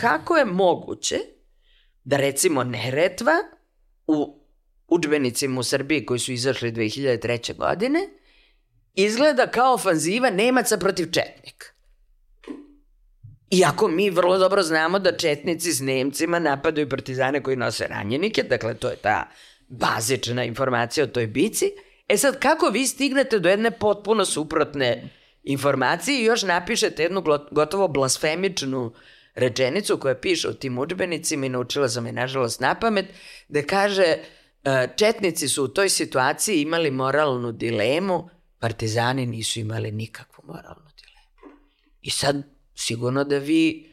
kako je moguće da recimo Neretva u učbenicima u Srbiji koji su izašli 2003. godine izgleda kao ofanziva Nemaca protiv Četnika. Iako mi vrlo dobro znamo da Četnici s Nemcima napadaju partizane koji nose ranjenike, dakle to je ta bazična informacija o toj bici, E sad, kako vi stignete do jedne potpuno suprotne informacije i još napišete jednu gotovo blasfemičnu rečenicu koja piše u tim učbenicima i naučila sam je nažalost na pamet, da kaže e, Četnici su u toj situaciji imali moralnu dilemu, partizani nisu imali nikakvu moralnu dilemu. I sad, sigurno da vi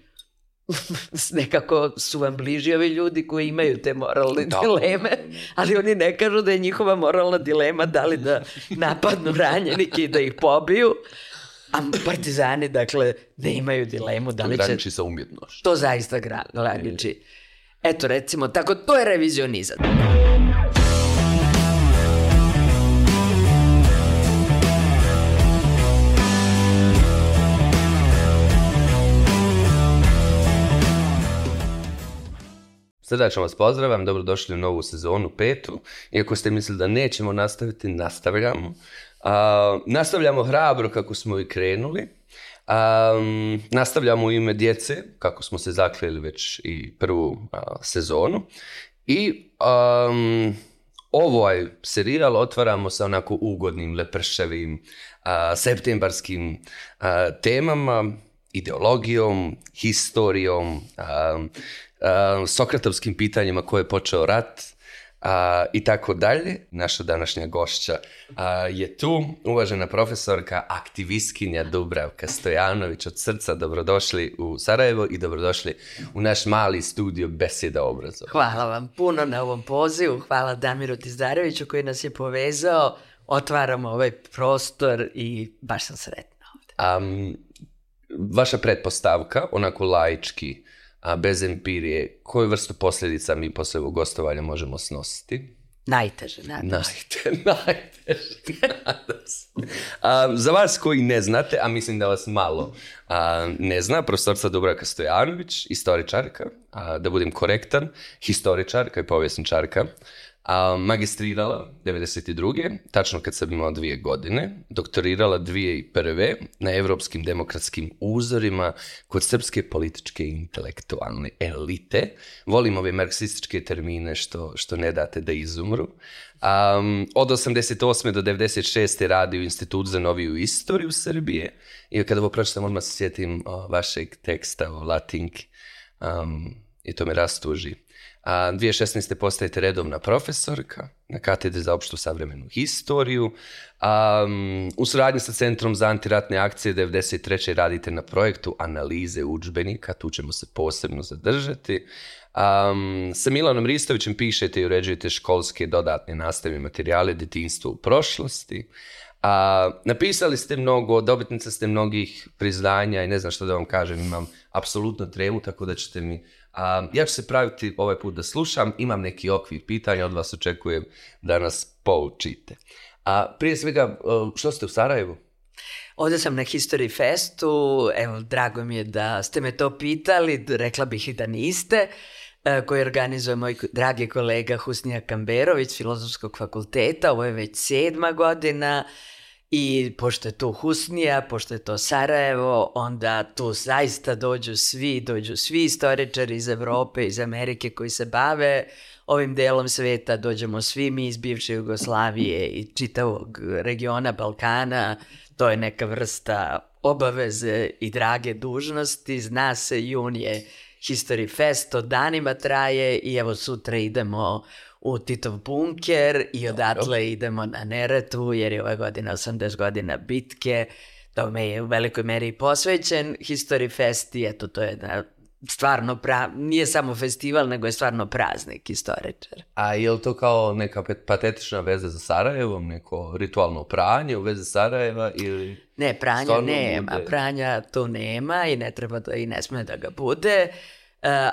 nekako su vam bliži ovi ljudi koji imaju te moralne da. dileme, ali oni ne kažu da je njihova moralna dilema da li da napadnu ranjenike i da ih pobiju, a partizani, dakle, ne imaju dilemu da li će... To graniči sa umjetnošću. To zaista graniči. Eto, recimo, tako, to je revizionizam. Srdačno vas pozdravljam, dobrodošli u novu sezonu, petu. Iako ste mislili da nećemo nastaviti, nastavljamo. A, nastavljamo hrabro kako smo i krenuli. Um, nastavljamo u ime djece, kako smo se zakljeli već i prvu a, sezonu. I um, ovaj serijal otvaramo sa onako ugodnim, leprševim, a, septembarskim a, temama, ideologijom, historijom, a, sokratovskim pitanjima ko je počeo rat uh, i tako dalje. Naša današnja gošća uh, je tu, uvažena profesorka, aktivistkinja Dubravka Stojanović od srca. Dobrodošli u Sarajevo i dobrodošli u naš mali studio Beseda obrazova. Hvala vam puno na ovom pozivu. Hvala Damiru Tizdareviću koji nas je povezao. Otvaramo ovaj prostor i baš sam sretna ovde. Um, vaša pretpostavka, onako laički, a bez empirije, koju vrstu posljedica mi posle ovog gostovanja možemo snositi? Najteže, nadam se. Najte, najteže, nadam se. A, za vas koji ne znate, a mislim da vas malo a, ne zna, profesorca Dubravka Stojanović, istoričarka, a, da budem korektan, historičarka i povjesničarka, a, magistrirala 92. tačno kad sam imao dvije godine, doktorirala dvije i prve na evropskim demokratskim uzorima kod srpske političke i intelektualne elite. Volim ove marksističke termine što, što ne date da izumru. Um, od 88. do 96. radi u Institut za noviju istoriju Srbije i kada ovo pročitam odmah se sjetim o, vašeg teksta o latinki um, i to me rastuži. A 2016. postajete redovna profesorka na katedri za opštu savremenu historiju. A, u suradnji sa Centrom za antiratne akcije 93. radite na projektu analize učbenika, tu ćemo se posebno zadržati. Um, sa Milanom Ristovićem pišete i uređujete školske dodatne nastavne materijale detinstvo u prošlosti. A, napisali ste mnogo, dobitnica ste mnogih priznanja i ne znam što da vam kažem, imam apsolutno tremu, tako da ćete mi A, ja ću se praviti ovaj put da slušam, imam neki okvir pitanja, od vas očekujem da nas poučite. A prije svega, što ste u Sarajevu? Ovde sam na History Festu, evo, drago mi je da ste me to pitali, rekla bih i da niste, e, koji organizuje moj dragi kolega Husnija Kamberović, Filozofskog fakulteta, ovo je već sedma godina, I pošto je to Husnija, pošto je to Sarajevo, onda tu zaista dođu svi, dođu svi istoričari iz Evrope, iz Amerike koji se bave ovim delom sveta, dođemo svi mi iz bivše Jugoslavije i čitavog regiona Balkana, to je neka vrsta obaveze i drage dužnosti, zna se, jun je History Fest, to danima traje i evo sutra idemo u Titov bunker i odatle Dobro. idemo na Neretu jer je ove godine 80 godina bitke. me je u velikoj meri posvećen History Fest i eto to je da stvarno pra... nije samo festival, nego je stvarno praznik istoričar. A je li to kao neka patetična veza za Sarajevom, neko ritualno pranje u vezi Sarajeva ili... Ne, pranja nema, bude... pranja tu nema i ne treba da i ne sme da ga bude. E,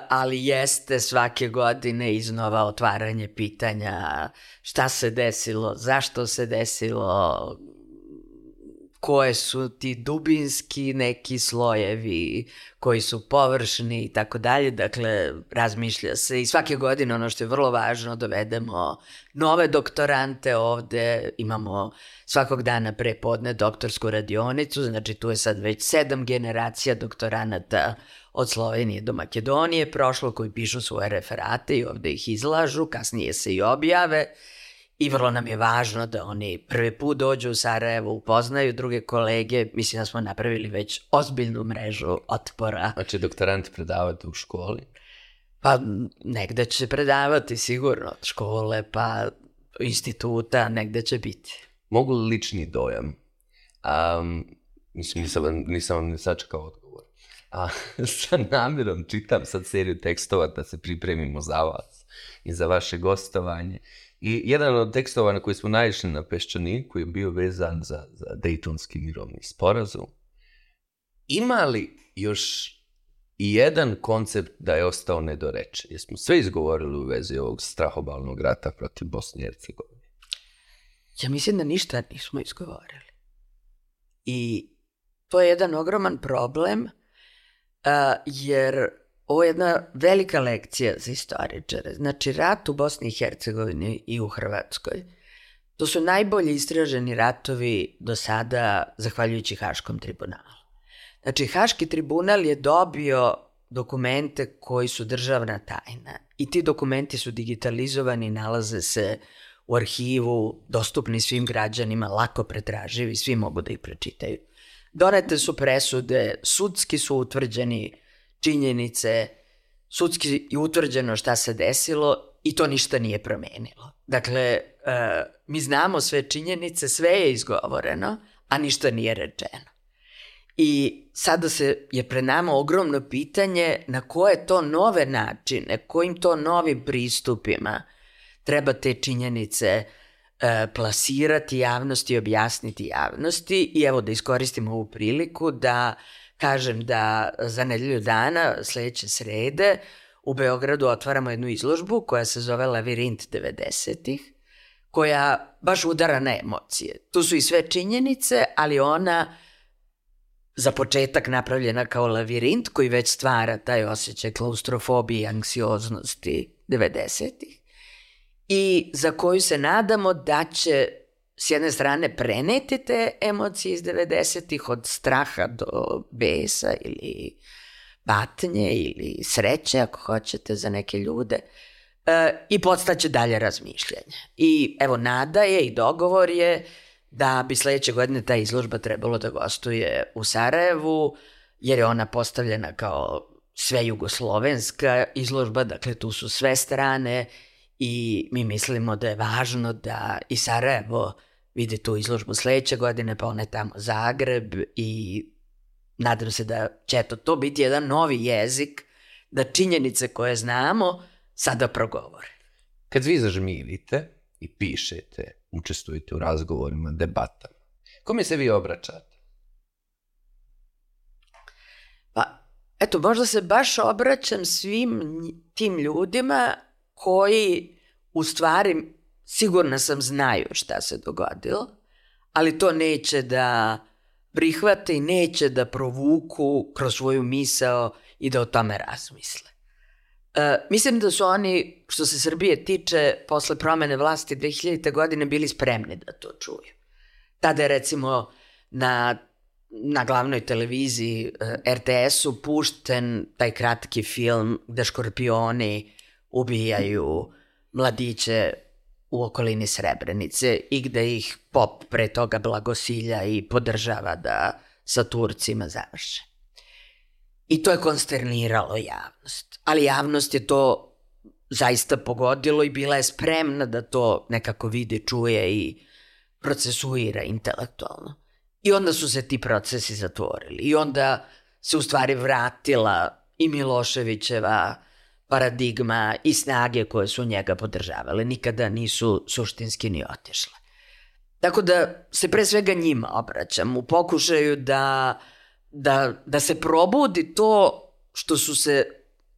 ali jeste svake godine iznova otvaranje pitanja šta se desilo, zašto se desilo, koje su ti dubinski neki slojevi koji su površni i tako dalje. Dakle, razmišlja se i svake godine ono što je vrlo važno, dovedemo nove doktorante ovde, imamo svakog dana pre podne doktorsku radionicu, znači tu je sad već sedam generacija doktoranata od Slovenije do Makedonije prošlo koji pišu svoje referate i ovde ih izlažu, kasnije se i objave i vrlo nam je važno da oni prvi put dođu u Sarajevo, upoznaju druge kolege, mislim da smo napravili već ozbiljnu mrežu otpora. Znači doktorant predavate u školi? Pa negde će predavati sigurno od škole, pa instituta, negde će biti. Mogu li lični dojam? Um, mislim, nisam, nisam vam ne sačekao odgovor. A, sa namjerom čitam sad seriju tekstova da se pripremimo za vas i za vaše gostovanje. I jedan od tekstova na koji smo naišli na Peščaniku je bio vezan za, za Dejtonski mirovni sporazum. Ima li još i jedan koncept da je ostao nedorečen? Jesmo sve izgovorili u vezi ovog strahobalnog rata protiv Bosne i Hercegovine? Ja mislim da ništa nismo izgovorili. I to je jedan ogroman problem, jer ovo je jedna velika lekcija za istoričare. Znači, rat u Bosni i Hercegovini i u Hrvatskoj, to su najbolji istraženi ratovi do sada zahvaljujući Haškom tribunalu. Znači, Haški tribunal je dobio dokumente koji su državna tajna i ti dokumenti su digitalizovani, nalaze se u arhivu, dostupni svim građanima, lako pretraživi, svi mogu da ih prečitaju. Donete su presude, sudski su utvrđeni činjenice, sudski je utvrđeno šta se desilo i to ništa nije promenilo. Dakle, uh, mi znamo sve činjenice, sve je izgovoreno, a ništa nije rečeno. I sada se je pre nama ogromno pitanje na koje to nove načine, kojim to novim pristupima treba te činjenice uh, plasirati javnosti, objasniti javnosti i evo da iskoristimo ovu priliku da kažem da za nedelju dana, sledeće srede, u Beogradu otvaramo jednu izložbu koja se zove Lavirint 90-ih, koja baš udara na emocije. Tu su i sve činjenice, ali ona za početak napravljena kao lavirint koji već stvara taj osjećaj klaustrofobije i anksioznosti 90-ih i za koju se nadamo da će s jedne strane preneti te emocije iz 90-ih od straha do besa ili patnje ili sreće ako hoćete za neke ljude e, i podstaće dalje razmišljanje. I evo nada je i dogovor je da bi sledeće godine ta izložba trebalo da gostuje u Sarajevu jer je ona postavljena kao sve jugoslovenska izložba, dakle tu su sve strane i mi mislimo da je važno da i Sarajevo vidi tu izložbu sledeće godine, pa one tamo Zagreb i nadam se da će to, to biti jedan novi jezik, da činjenice koje znamo sada progovore. Kad vi zažmirite i pišete, učestvujete u razgovorima, debatama, kome se vi obraćate? Pa, eto, možda se baš obraćam svim tim ljudima koji u stvari sigurna sam znaju šta se dogodilo, ali to neće da prihvate i neće da provuku kroz svoju misao i da o tome razmisle. E, mislim da su oni, što se Srbije tiče, posle promene vlasti 2000. godine bili spremni da to čuju. Tada je recimo na, na glavnoj televiziji e, RTS-u pušten taj kratki film gde škorpioni ubijaju mladiće u okolini Srebrenice i gde ih pop pre toga blagosilja i podržava da sa Turcima završe. I to je konsterniralo javnost. Ali javnost je to zaista pogodilo i bila je spremna da to nekako vidi, čuje i procesuira intelektualno. I onda su se ti procesi zatvorili. I onda se u stvari vratila i Miloševićeva paradigma i snage koje su njega podržavale. Nikada nisu suštinski ni otišle. Tako da se pre svega njima obraćam u pokušaju da, da, da se probudi to što su se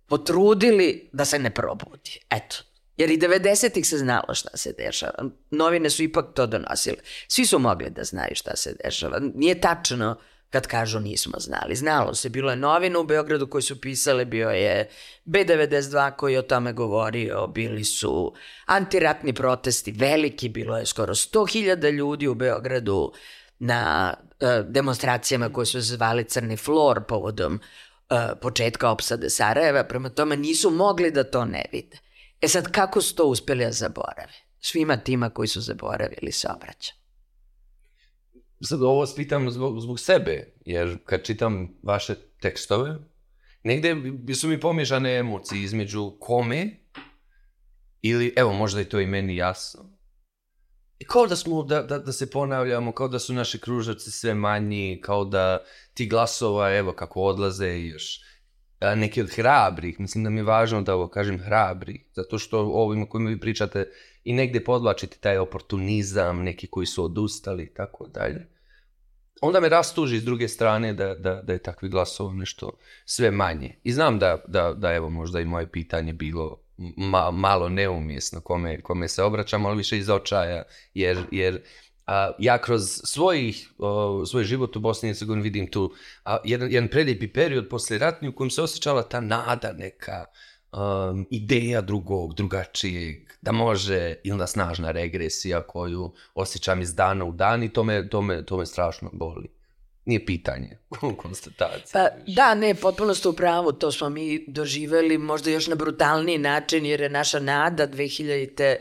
potrudili da se ne probudi. Eto, Jer i 90-ih se znalo šta se dešava. Novine su ipak to donosile. Svi su mogli da znaju šta se dešava. Nije tačno kad kažu nismo znali. Znalo se, bilo je novina u Beogradu koji su pisale, bio je B92 koji o tome govorio, bili su antiratni protesti veliki, bilo je skoro 100.000 ljudi u Beogradu na uh, demonstracijama koje su zvali Crni flor povodom uh, početka opsade Sarajeva, prema tome nisu mogli da to ne vide. E sad, kako su to uspeli da zaborave? Svima tima koji su zaboravili se obraća. Sad ovo spitam zbog, zbog sebe, jer kad čitam vaše tekstove, negde su mi pomješane emocije između kome ili, evo, možda je to i meni jasno, I kao da smo, da, da, da se ponavljamo, kao da su naši kružaci sve manji, kao da ti glasova, evo, kako odlaze još a, neki od hrabrih, mislim da mi je važno da ovo kažem hrabri, zato što ovim kojima vi pričate i negde podlačite taj oportunizam, neki koji su odustali i tako dalje. Onda me rastuži s druge strane da, da, da je takvi glasova nešto sve manje. I znam da, da, da evo možda i moje pitanje bilo ma, malo neumjesno kome, kome se obraćam, ali više iz očaja, jer, jer a, ja kroz svojih, o, svoj život u Bosni i Hercegovini vidim tu a, jedan, jedan prelijepi period posle ratni u kojem se osjećala ta nada neka, um, ideja drugog, drugačijeg, da može i onda snažna regresija koju osjećam iz dana u dan i to me, to me, to me strašno boli. Nije pitanje, konstatacija. Pa da, ne, potpuno ste u pravu, to smo mi doživeli možda još na brutalniji način, jer je naša nada 2000-te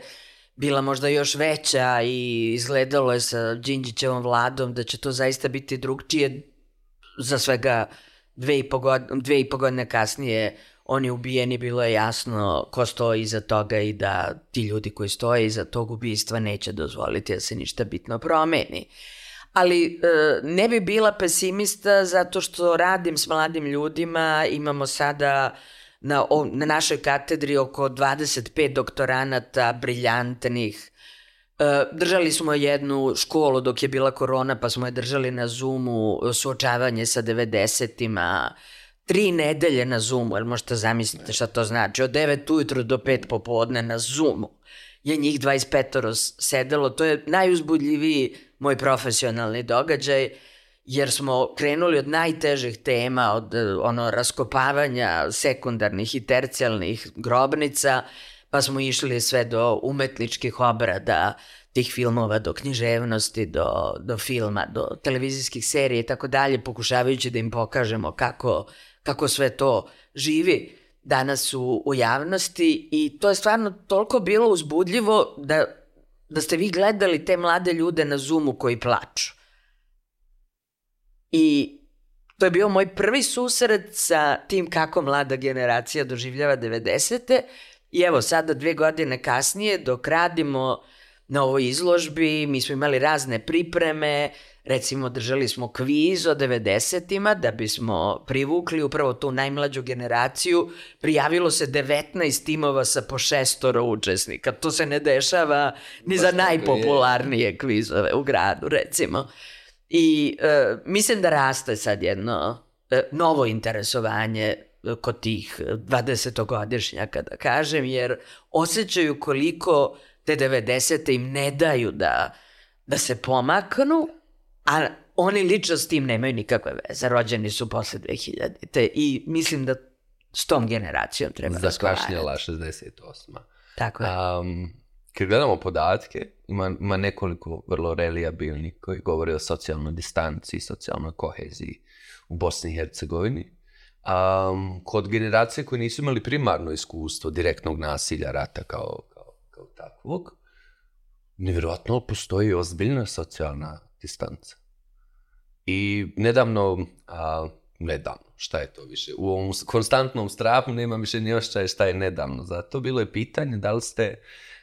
bila možda još veća i izgledalo je sa Đinđićevom vladom da će to zaista biti drugčije za svega dve i po, godine, dve i po godine kasnije oni ubijeni, bilo je jasno ko stoji iza toga i da ti ljudi koji stoje iza tog ubistva neće dozvoliti da se ništa bitno promeni. Ali e, ne bi bila pesimista zato što radim s mladim ljudima, imamo sada na, na našoj katedri oko 25 doktoranata briljantnih, e, Držali smo jednu školu dok je bila korona, pa smo je držali na Zoomu, suočavanje sa 90-ima, tri nedelje na Zoomu, jer možete zamisliti šta to znači, od 9 ujutru do 5 popodne na Zoomu je njih 25 sedelo, to je najuzbudljiviji moj profesionalni događaj, jer smo krenuli od najtežih tema, od ono raskopavanja sekundarnih i tercijalnih grobnica, pa smo išli sve do umetničkih obrada tih filmova, do književnosti, do, do filma, do televizijskih serija i tako dalje, pokušavajući da im pokažemo kako kako sve to živi danas u, u javnosti i to je stvarno toliko bilo uzbudljivo da, da ste vi gledali te mlade ljude na Zoomu koji plaču. I to je bio moj prvi susret sa tim kako mlada generacija doživljava 90. I evo sada dve godine kasnije dok radimo na ovoj izložbi, mi smo imali razne pripreme, Recimo, držali smo kviz o 90-ima da bismo privukli upravo tu najmlađu generaciju. Prijavilo se 19 timova sa po šestoro učesnika. To se ne dešava ni za najpopularnije kvizove u gradu, recimo. I e, mislim da raste sad jedno e, novo interesovanje e, kod tih 20-godišnjaka, da kažem, jer osjećaju koliko te 90. im ne daju da, da se pomaknu, A oni lično s tim nemaju nikakve veze. Rođeni su posle 2000. Te, I mislim da s tom generacijom treba Zakašnjala 68. Tako je. Um, kad gledamo podatke, ima, ima nekoliko vrlo reliabilnih koji govore o socijalnoj distanci, socijalnoj koheziji u Bosni i Hercegovini. Um, kod generacije koje nisu imali primarno iskustvo direktnog nasilja rata kao, kao, kao takvog, nevjerojatno postoji ozbiljna socijalna distanca. I nedavno, a, nedavno, šta je to više, u ovom konstantnom strahu nema više ni ošćaje šta je nedavno. Zato bilo je pitanje da li ste,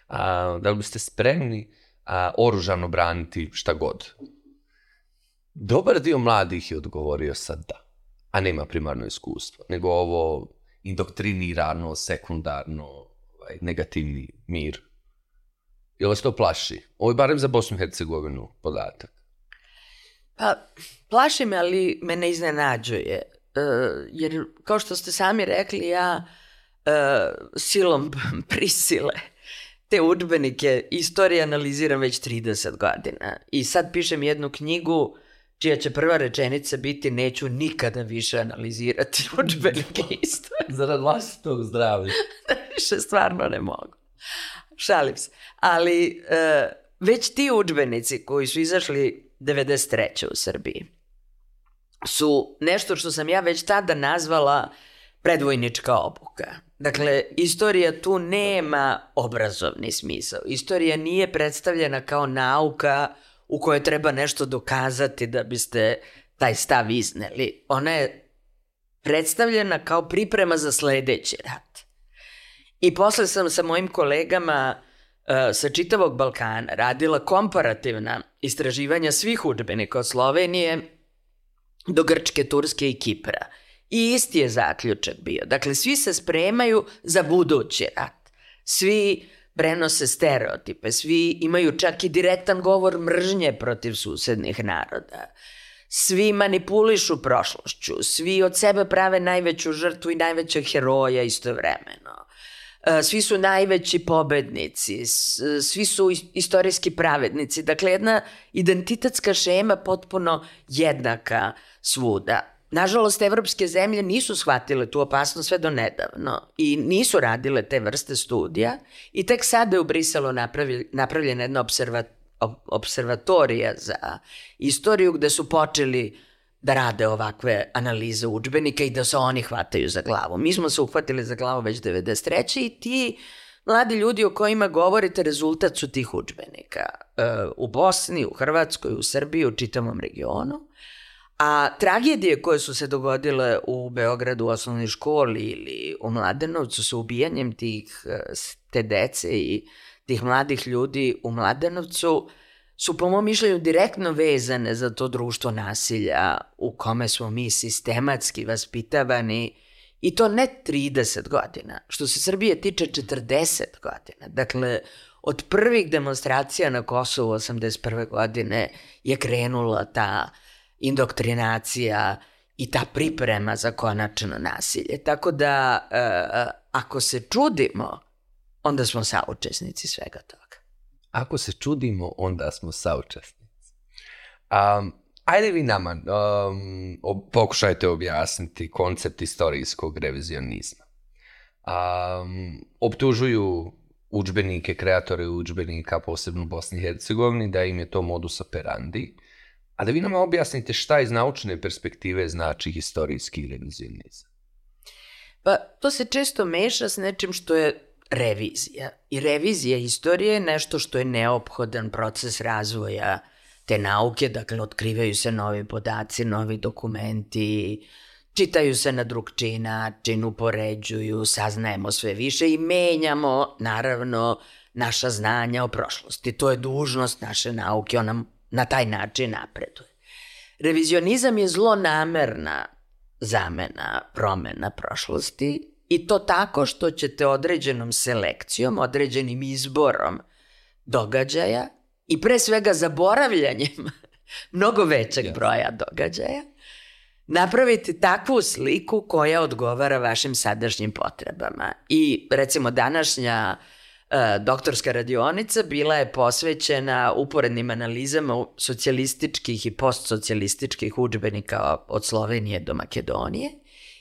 a, da li biste spremni a, oružano braniti šta god. Dobar dio mladih je odgovorio sad da, a nema primarno iskustvo, nego ovo indoktrinirano, sekundarno, ovaj, negativni mir. Jel vas to plaši? Ovo je barem za Bosnu i Hercegovinu podatak. Pa, plaši me, ali me ne iznenađuje. E, jer, kao što ste sami rekli, ja e, silom prisile te udžbenike istorije analiziram već 30 godina i sad pišem jednu knjigu čija će prva rečenica biti neću nikada više analizirati udžbenike istorije. Zarad vlastitog zdravlja. više stvarno ne mogu. Šalim se. Ali uh, već ti udžbenici koji su izašli 93. u Srbiji su nešto što sam ja već tada nazvala predvojnička obuka. Dakle, istorija tu nema obrazovni smisao. Istorija nije predstavljena kao nauka u kojoj treba nešto dokazati da biste taj stav izneli. Ona je predstavljena kao priprema za sledeći rat. I posle sam sa mojim kolegama uh, sa čitavog Balkana radila komparativna istraživanja svih udžbenika od Slovenije do Grčke, Turske i Kipra. I isti je zaključak bio. Dakle, svi se spremaju za budući rat. Svi prenose stereotipe, svi imaju čak i direktan govor mržnje protiv susednih naroda. Svi manipulišu prošlošću, svi od sebe prave najveću žrtvu i najvećeg heroja istovremeno. E, svi su najveći pobednici, svi su istorijski pravednici. Dakle, jedna identitetska šema potpuno jednaka svuda. Nažalost, evropske zemlje nisu shvatile tu opasnost sve do nedavno i nisu radile te vrste studija i tek sada je u Briselu napravljena jedna observa, observatorija za istoriju gde su počeli da rade ovakve analize učbenika i da se oni hvataju za glavu. Mi smo se uhvatili za glavu već 93. i ti mladi ljudi o kojima govorite rezultat su tih učbenika. E, u Bosni, u Hrvatskoj, u Srbiji, u čitavom regionu. A tragedije koje su se dogodile u Beogradu u osnovnoj školi ili u Mladenovcu sa ubijanjem tih, e, te dece i tih mladih ljudi u Mladenovcu su po mom mišljenju direktno vezane za to društvo nasilja u kome smo mi sistematski vaspitavani i to ne 30 godina, što se Srbije tiče 40 godina. Dakle, od prvih demonstracija na Kosovu 81. godine je krenula ta indoktrinacija i ta priprema za konačno nasilje. Tako da, uh, ako se čudimo, onda smo saučesnici svega toga. Ako se čudimo, onda smo saučesnici. Um, ajde vi nama um, pokušajte objasniti koncept istorijskog revizionizma. Um, optužuju učbenike, kreatore učbenika, posebno u Bosni i Hercegovini, da im je to modus operandi. A da vi nama objasnite šta iz naučne perspektive znači historijski revizionizam. Pa, to se često meša s nečim što je revizija. I revizija istorije je nešto što je neophodan proces razvoja te nauke, dakle, otkrivaju se novi podaci, novi dokumenti, čitaju se na drugčiji način, upoređuju, saznajemo sve više i menjamo, naravno, naša znanja o prošlosti. To je dužnost naše nauke, ona na taj način napreduje. Revizionizam je zlonamerna zamena, promena prošlosti i to tako što ćete određenom selekcijom, određenim izborom događaja i pre svega zaboravljanjem mnogo većeg yes. broja događaja, napraviti takvu sliku koja odgovara vašim sadašnjim potrebama. I recimo današnja E, doktorska radionica bila je posvećena uporednim analizama socijalističkih i postsocijalističkih učbenika od Slovenije do Makedonije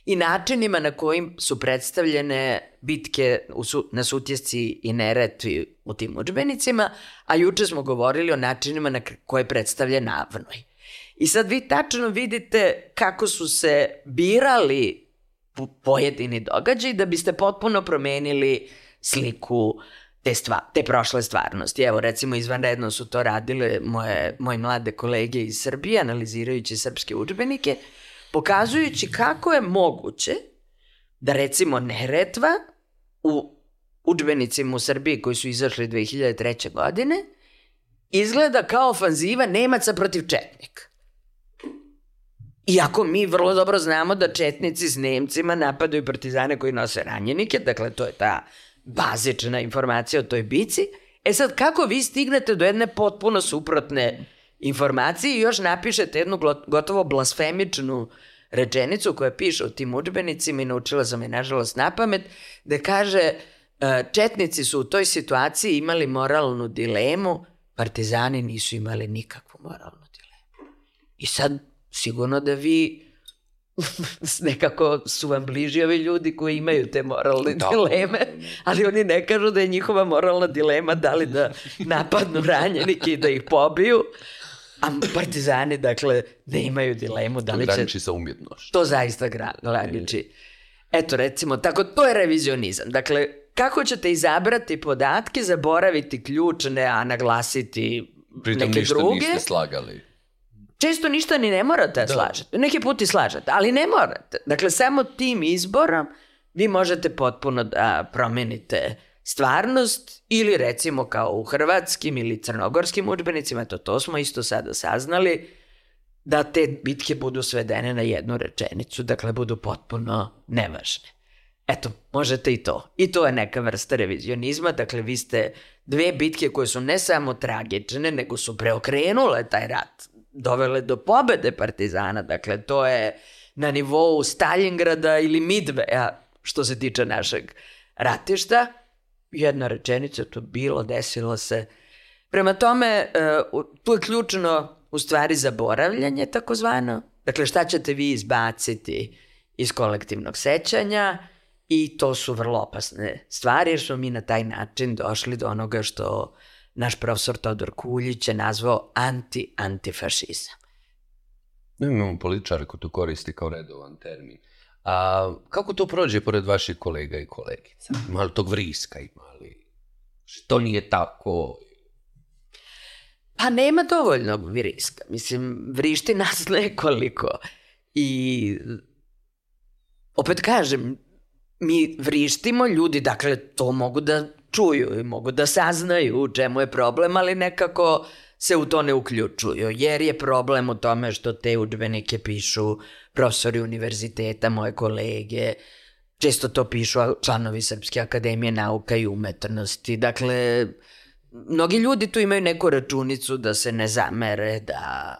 i načinima na kojim su predstavljene bitke u su, na sutjesci i neretvi u tim učbenicima, a juče smo govorili o načinima na koje predstavlja Navnoj. I sad vi tačno vidite kako su se birali pojedini događaj da biste potpuno promenili sliku te, stva, te prošle stvarnosti. Evo, recimo, izvanredno su to radile moje, moje mlade kolege iz Srbije, analizirajući srpske učbenike, pokazujući kako je moguće da, recimo, Neretva u učbenicima u Srbiji koji su izašli 2003. godine izgleda kao ofanziva Nemaca protiv Četnika. Iako mi vrlo dobro znamo da Četnici s Nemcima napadaju partizane koji nose ranjenike, dakle to je ta bazična informacija o toj bici. E sad, kako vi stignete do jedne potpuno suprotne informacije i još napišete jednu gotovo blasfemičnu rečenicu koja piše u tim učbenicima i naučila sam je nažalost na pamet, da kaže E, Četnici su u toj situaciji imali moralnu dilemu, partizani nisu imali nikakvu moralnu dilemu. I sad, sigurno da vi nekako su vam bliži ovi ljudi koji imaju te moralne Da. dileme, ali oni ne kažu da je njihova moralna dilema da li da napadnu ranjenike i da ih pobiju, a partizani, dakle, ne imaju dilemu da li će Graniči sa umjetnošću. to zaista gra- graniči. Eto, recimo, tako, to je revizionizam. Dakle, kako ćete izabrati podatke, zaboraviti ključne, a naglasiti Pritom neke ništa druge? niste slagali. Često ništa ni ne morate da slažete. Neki put i slažete, ali ne morate. Dakle, samo tim izborom vi možete potpuno da promenite stvarnost ili recimo kao u hrvatskim ili crnogorskim udžbenicima, to, to smo isto sada saznali, da te bitke budu svedene na jednu rečenicu, dakle budu potpuno nevažne. Eto, možete i to. I to je neka vrsta revizionizma, dakle vi ste dve bitke koje su ne samo tragične, nego su preokrenule taj rat, dovele do pobede partizana, dakle to je na nivou Stalingrada ili Midveja, što se tiče našeg ratišta. Jedna rečenica, to bilo, desilo se. Prema tome, e, tu je ključno u stvari zaboravljanje, takozvano. Dakle, šta ćete vi izbaciti iz kolektivnog sećanja i to su vrlo opasne stvari, jer smo mi na taj način došli do onoga što naš profesor Todor Kuljić je nazvao anti-antifašizam. Imamo političare koji to koristi kao redovan termin. A kako to prođe pored vaših kolega i kolegica? Ima li tog vriska, ima li? Što nije tako? Pa nema dovoljnog vriska. Mislim, vrišti nas nekoliko. I opet kažem, mi vrištimo ljudi, dakle, to mogu da čuju i mogu da saznaju u čemu je problem, ali nekako se u to ne uključuju, jer je problem u tome što te udžbenike pišu profesori univerziteta, moje kolege, često to pišu članovi Srpske akademije nauka i umetnosti. Dakle, mnogi ljudi tu imaju neku računicu da se ne zamere, da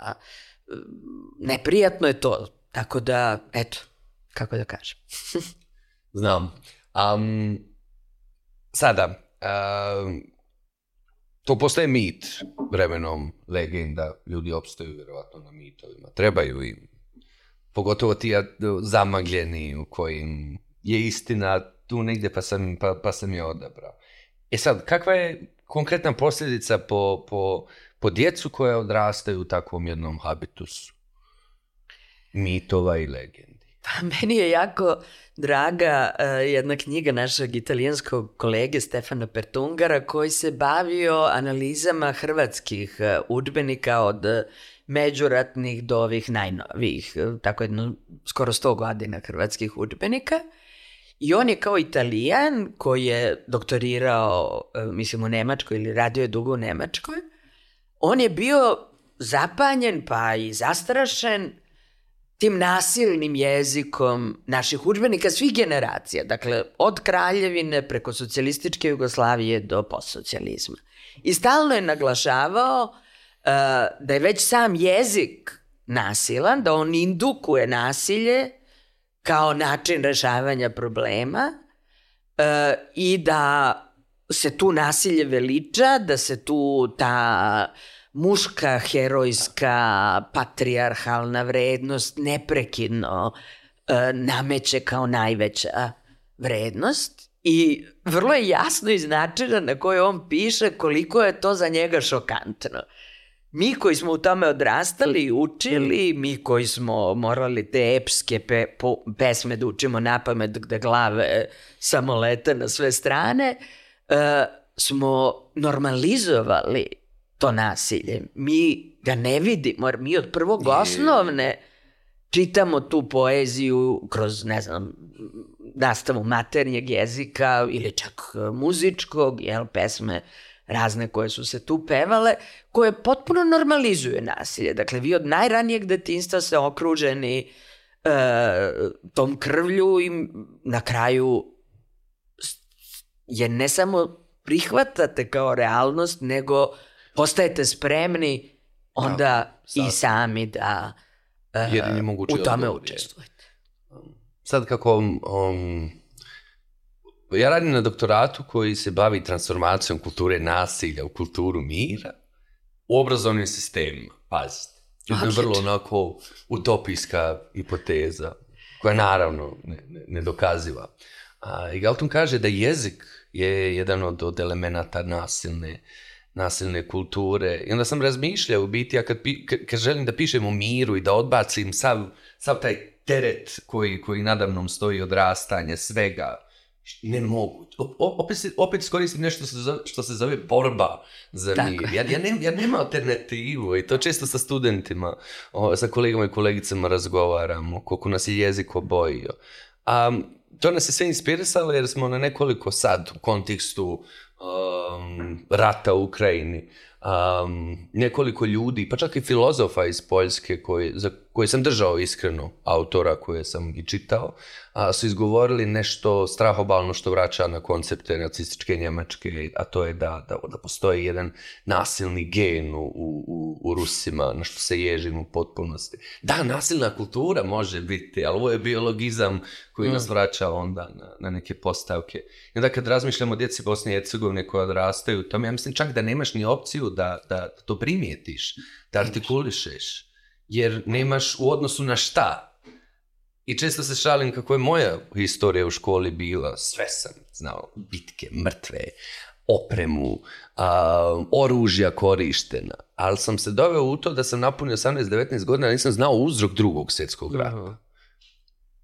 mm, neprijatno je to. Tako da, eto, kako da kažem. Znam. Um, sada, um, to postaje mit vremenom legenda. Ljudi opstaju vjerovatno na mitovima. Trebaju im. Pogotovo ti zamagljeni u kojim je istina tu negdje pa sam, pa, pa sam je odabrao. E sad, kakva je konkretna posljedica po, po, po djecu koja odrastaju u takvom jednom habitusu mitova i legendi? Pa meni je jako draga uh, jedna knjiga našeg italijanskog kolege Stefana Pertungara koji se bavio analizama hrvatskih uh, udžbenika od uh, međuratnih do ovih najnovijih, tako jedno skoro 100 godina hrvatskih udžbenika. I on je kao italijan koji je doktorirao, mislim u Nemačkoj ili radio je dugo u Nemačkoj, on je bio zapanjen pa i zastrašen tim nasilnim jezikom naših udžbenika svih generacija, dakle od kraljevine preko socijalističke Jugoslavije do postsocijalizma. I stalno je naglašavao uh, da je već sam jezik nasilan, da on indukuje nasilje kao način rešavanja problema uh, i da se tu nasilje veliča, da se tu ta muška, herojska, patrijarhalna vrednost neprekidno e, nameće kao najveća vrednost i vrlo je jasno iz načina na koji on piše koliko je to za njega šokantno. Mi koji smo u tome odrastali i učili, mi koji smo morali te epske pe, po, pesme da učimo na pamet da glave samo lete na sve strane, e, smo normalizovali to nasilje. Mi ga ne vidimo, jer mi od prvog osnovne čitamo tu poeziju kroz, ne znam, nastavu maternjeg jezika ili čak muzičkog, jel, pesme razne koje su se tu pevale, koje potpuno normalizuje nasilje. Dakle, vi od najranijeg detinstva ste okruženi e, tom krvlju i na kraju je ne samo prihvatate kao realnost, nego postajete spremni onda sad. i sami da mogući u tome je. učestvujete. Sad kako um, ja radim na doktoratu koji se bavi transformacijom kulture nasilja u kulturu mira u obrazovnim sistemima. Pazite. To je vrlo onako utopijska hipoteza, koja naravno ne, ne, nedokaziva. A, I Galton kaže da jezik je jedan od, od elemenata nasilne, nasilne kulture. I onda sam razmišljao u biti, ja kad, pi, kad, kad želim da pišem o miru i da odbacim sav, sav taj teret koji, koji nadamnom stoji odrastanje svega, ne mogu. O, opet, opet skoristim nešto što se zove, što se zove borba za Tako. mir. Ja, ja, ne, ja nema alternativu i to često sa studentima, o, sa kolegama i kolegicama razgovaramo, koliko nas je jezik obojio. Um, to nas je sve inspirisalo jer smo na nekoliko sad u kontekstu um, rata u Ukrajini. Um, nekoliko ljudi, pa čak i filozofa iz Poljske koji, za koje sam držao iskreno, autora koje sam i čitao, a, su izgovorili nešto strahobalno što vraća na koncepte nacističke Njemačke, a to je da, da, da postoji jedan nasilni gen u, u, u Rusima, na što se ježim u potpunosti. Da, nasilna kultura može biti, ali ovo je biologizam koji mm. nas vraća onda na, na neke postavke. I onda kad razmišljamo o djeci Bosne i Hercegovine koje odrastaju, to ja mislim čak da nemaš ni opciju da, da to primijetiš, da artikulišeš jer nemaš u odnosu na šta. I često se šalim kako je moja historija u školi bila. Sve sam znao, bitke, mrtve, opremu, a, oružja korištena. Ali sam se doveo u to da sam napunio 18-19 godina, nisam znao uzrok drugog svjetskog rata.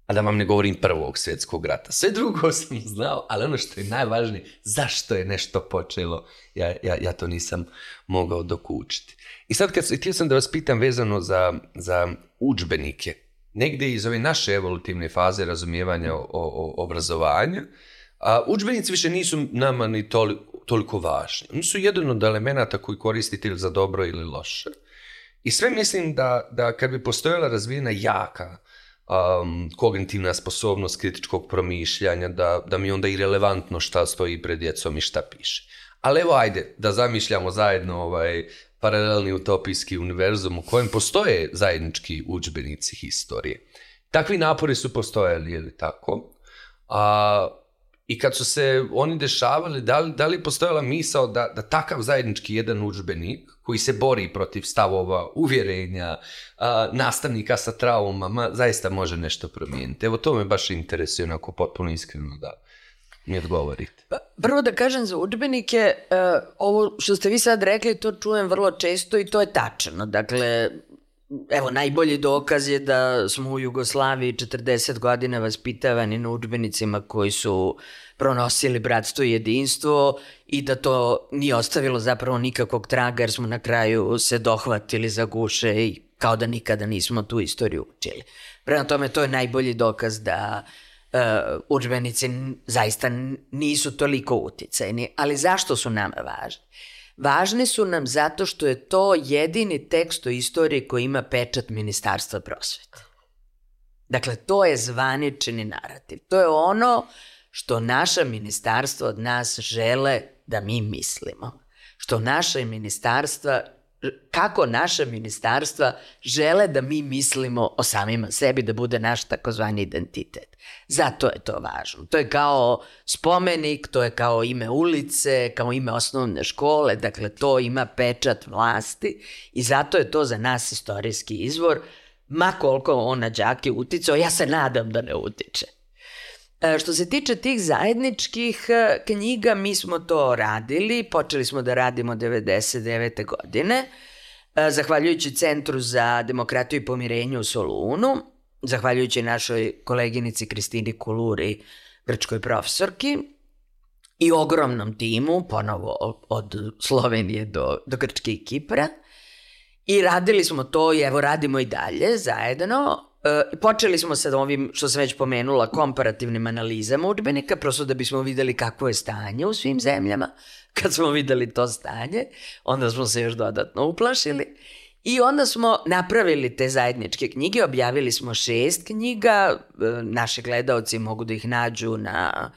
A da vam ne govorim prvog svjetskog rata. Sve drugo sam znao, ali ono što je najvažnije, zašto je nešto počelo, ja, ja, ja to nisam mogao dokučiti. I sad kad htio sam da vas pitam vezano za, za učbenike, negdje iz ove naše evolutivne faze razumijevanja o, o, o obrazovanju, a učbenici više nisu nama ni toliko, toliko važni. Oni su jedan od elemenata koji koristite ili za dobro ili loše. I sve mislim da, da kad bi postojala razvijena jaka um, kognitivna sposobnost kritičkog promišljanja, da, da mi onda i relevantno šta stoji pred djecom i šta piše. Ali evo ajde, da zamišljamo zajedno ovaj, paralelni utopijski univerzum u kojem postoje zajednički udžbenici historije. Takvi napori su postojali, je li tako? A, I kad su se oni dešavali, da li, da li postojala misao da, da takav zajednički jedan udžbenik koji se bori protiv stavova, uvjerenja, a, nastavnika sa traumama, zaista može nešto promijeniti. Evo to me baš interesuje, onako potpuno iskreno da, mi odgovorite? Pa, prvo da kažem za učbenike, uh, ovo što ste vi sad rekli, to čujem vrlo često i to je tačno. Dakle, evo, najbolji dokaz je da smo u Jugoslaviji 40 godina vaspitavani na učbenicima koji su pronosili bratstvo i jedinstvo i da to nije ostavilo zapravo nikakvog traga jer smo na kraju se dohvatili za guše i kao da nikada nismo tu istoriju učili. Prema tome, to je najbolji dokaz da uh, uh, učbenici zaista nisu toliko uticajni, ali zašto su nama važni? Važni su nam zato što je to jedini tekst o istoriji koji ima pečat Ministarstva prosvete. Dakle, to je zvanični narativ. To je ono što naša ministarstva od nas žele da mi mislimo. Što naša ministarstva kako naša ministarstva žele da mi mislimo o samima sebi, da bude naš takozvani identitet. Zato je to važno. To je kao spomenik, to je kao ime ulice, kao ime osnovne škole, dakle to ima pečat vlasti i zato je to za nas istorijski izvor, ma koliko on na džake uticao, ja se nadam da ne utiče. E, što se tiče tih zajedničkih e, knjiga, mi smo to radili, počeli smo da radimo 99. godine, e, zahvaljujući Centru za demokratiju i pomirenju u Solunu, zahvaljujući našoj koleginici Kristini Kuluri, grčkoj profesorki, i ogromnom timu, ponovo od Slovenije do, do Grčke i Kipra. I radili smo to i evo radimo i dalje zajedno. E, počeli smo sa ovim, što sam već pomenula, komparativnim analizama učbenika, prosto da bismo videli kakvo je stanje u svim zemljama. Kad smo videli to stanje, onda smo se još dodatno uplašili. I onda smo napravili te zajedničke knjige, objavili smo šest knjiga, e, naši gledalci mogu da ih nađu na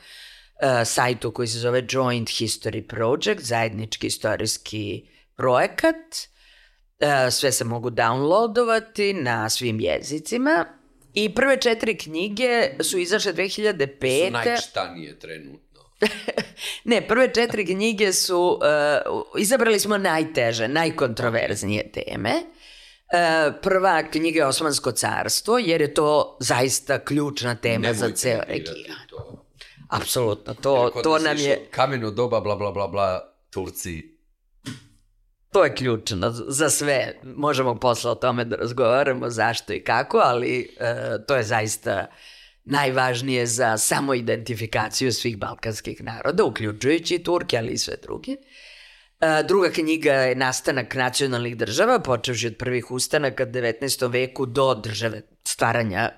uh, sajtu koji se zove Joint History Project, zajednički istorijski projekat. E, sve se mogu downloadovati na svim jezicima. I prve četiri knjige su izašle 2005. Su najčitanije trenutno. ne, prve četiri knjige su, uh, izabrali smo najteže, najkontroverznije teme. Uh, prva knjiga je Osmansko carstvo, jer je to zaista ključna tema Nemojte za ceo region. to. Apsolutno, to, to nam je, Kameno doba, bla, bla, bla, bla, Turci. To je ključno za sve. Možemo posle o tome da razgovaramo zašto i kako, ali uh, to je zaista najvažnije za samoidentifikaciju svih balkanskih naroda, uključujući i Turke, ali i sve druge. E, Druga knjiga je nastanak nacionalnih država, počevši od prvih ustanaka 19. veku do države stvaranja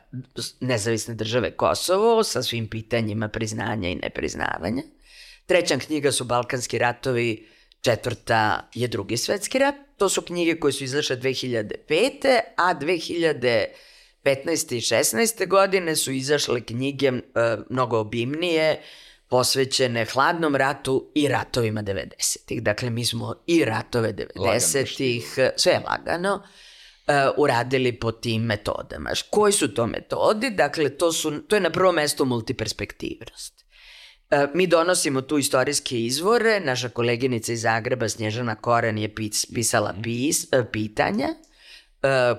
nezavisne države Kosovo sa svim pitanjima priznanja i nepriznavanja. Treća knjiga su Balkanski ratovi, četvrta je drugi svetski rat. To su knjige koje su izašle 2005. a 2015. i 16. godine su izašle knjige e, mnogo obimnije, posvećene hladnom ratu i ratovima 90-ih. Dakle, mi smo i ratove 90-ih, sve je lagano, e, uradili po tim metodama. Koji su to metodi? Dakle, to, su, to je na prvo mesto multiperspektivnost. E, Mi donosimo tu istorijske izvore, naša koleginica iz Zagreba Snježana Koren je pis, pisala pis, e, pitanja e,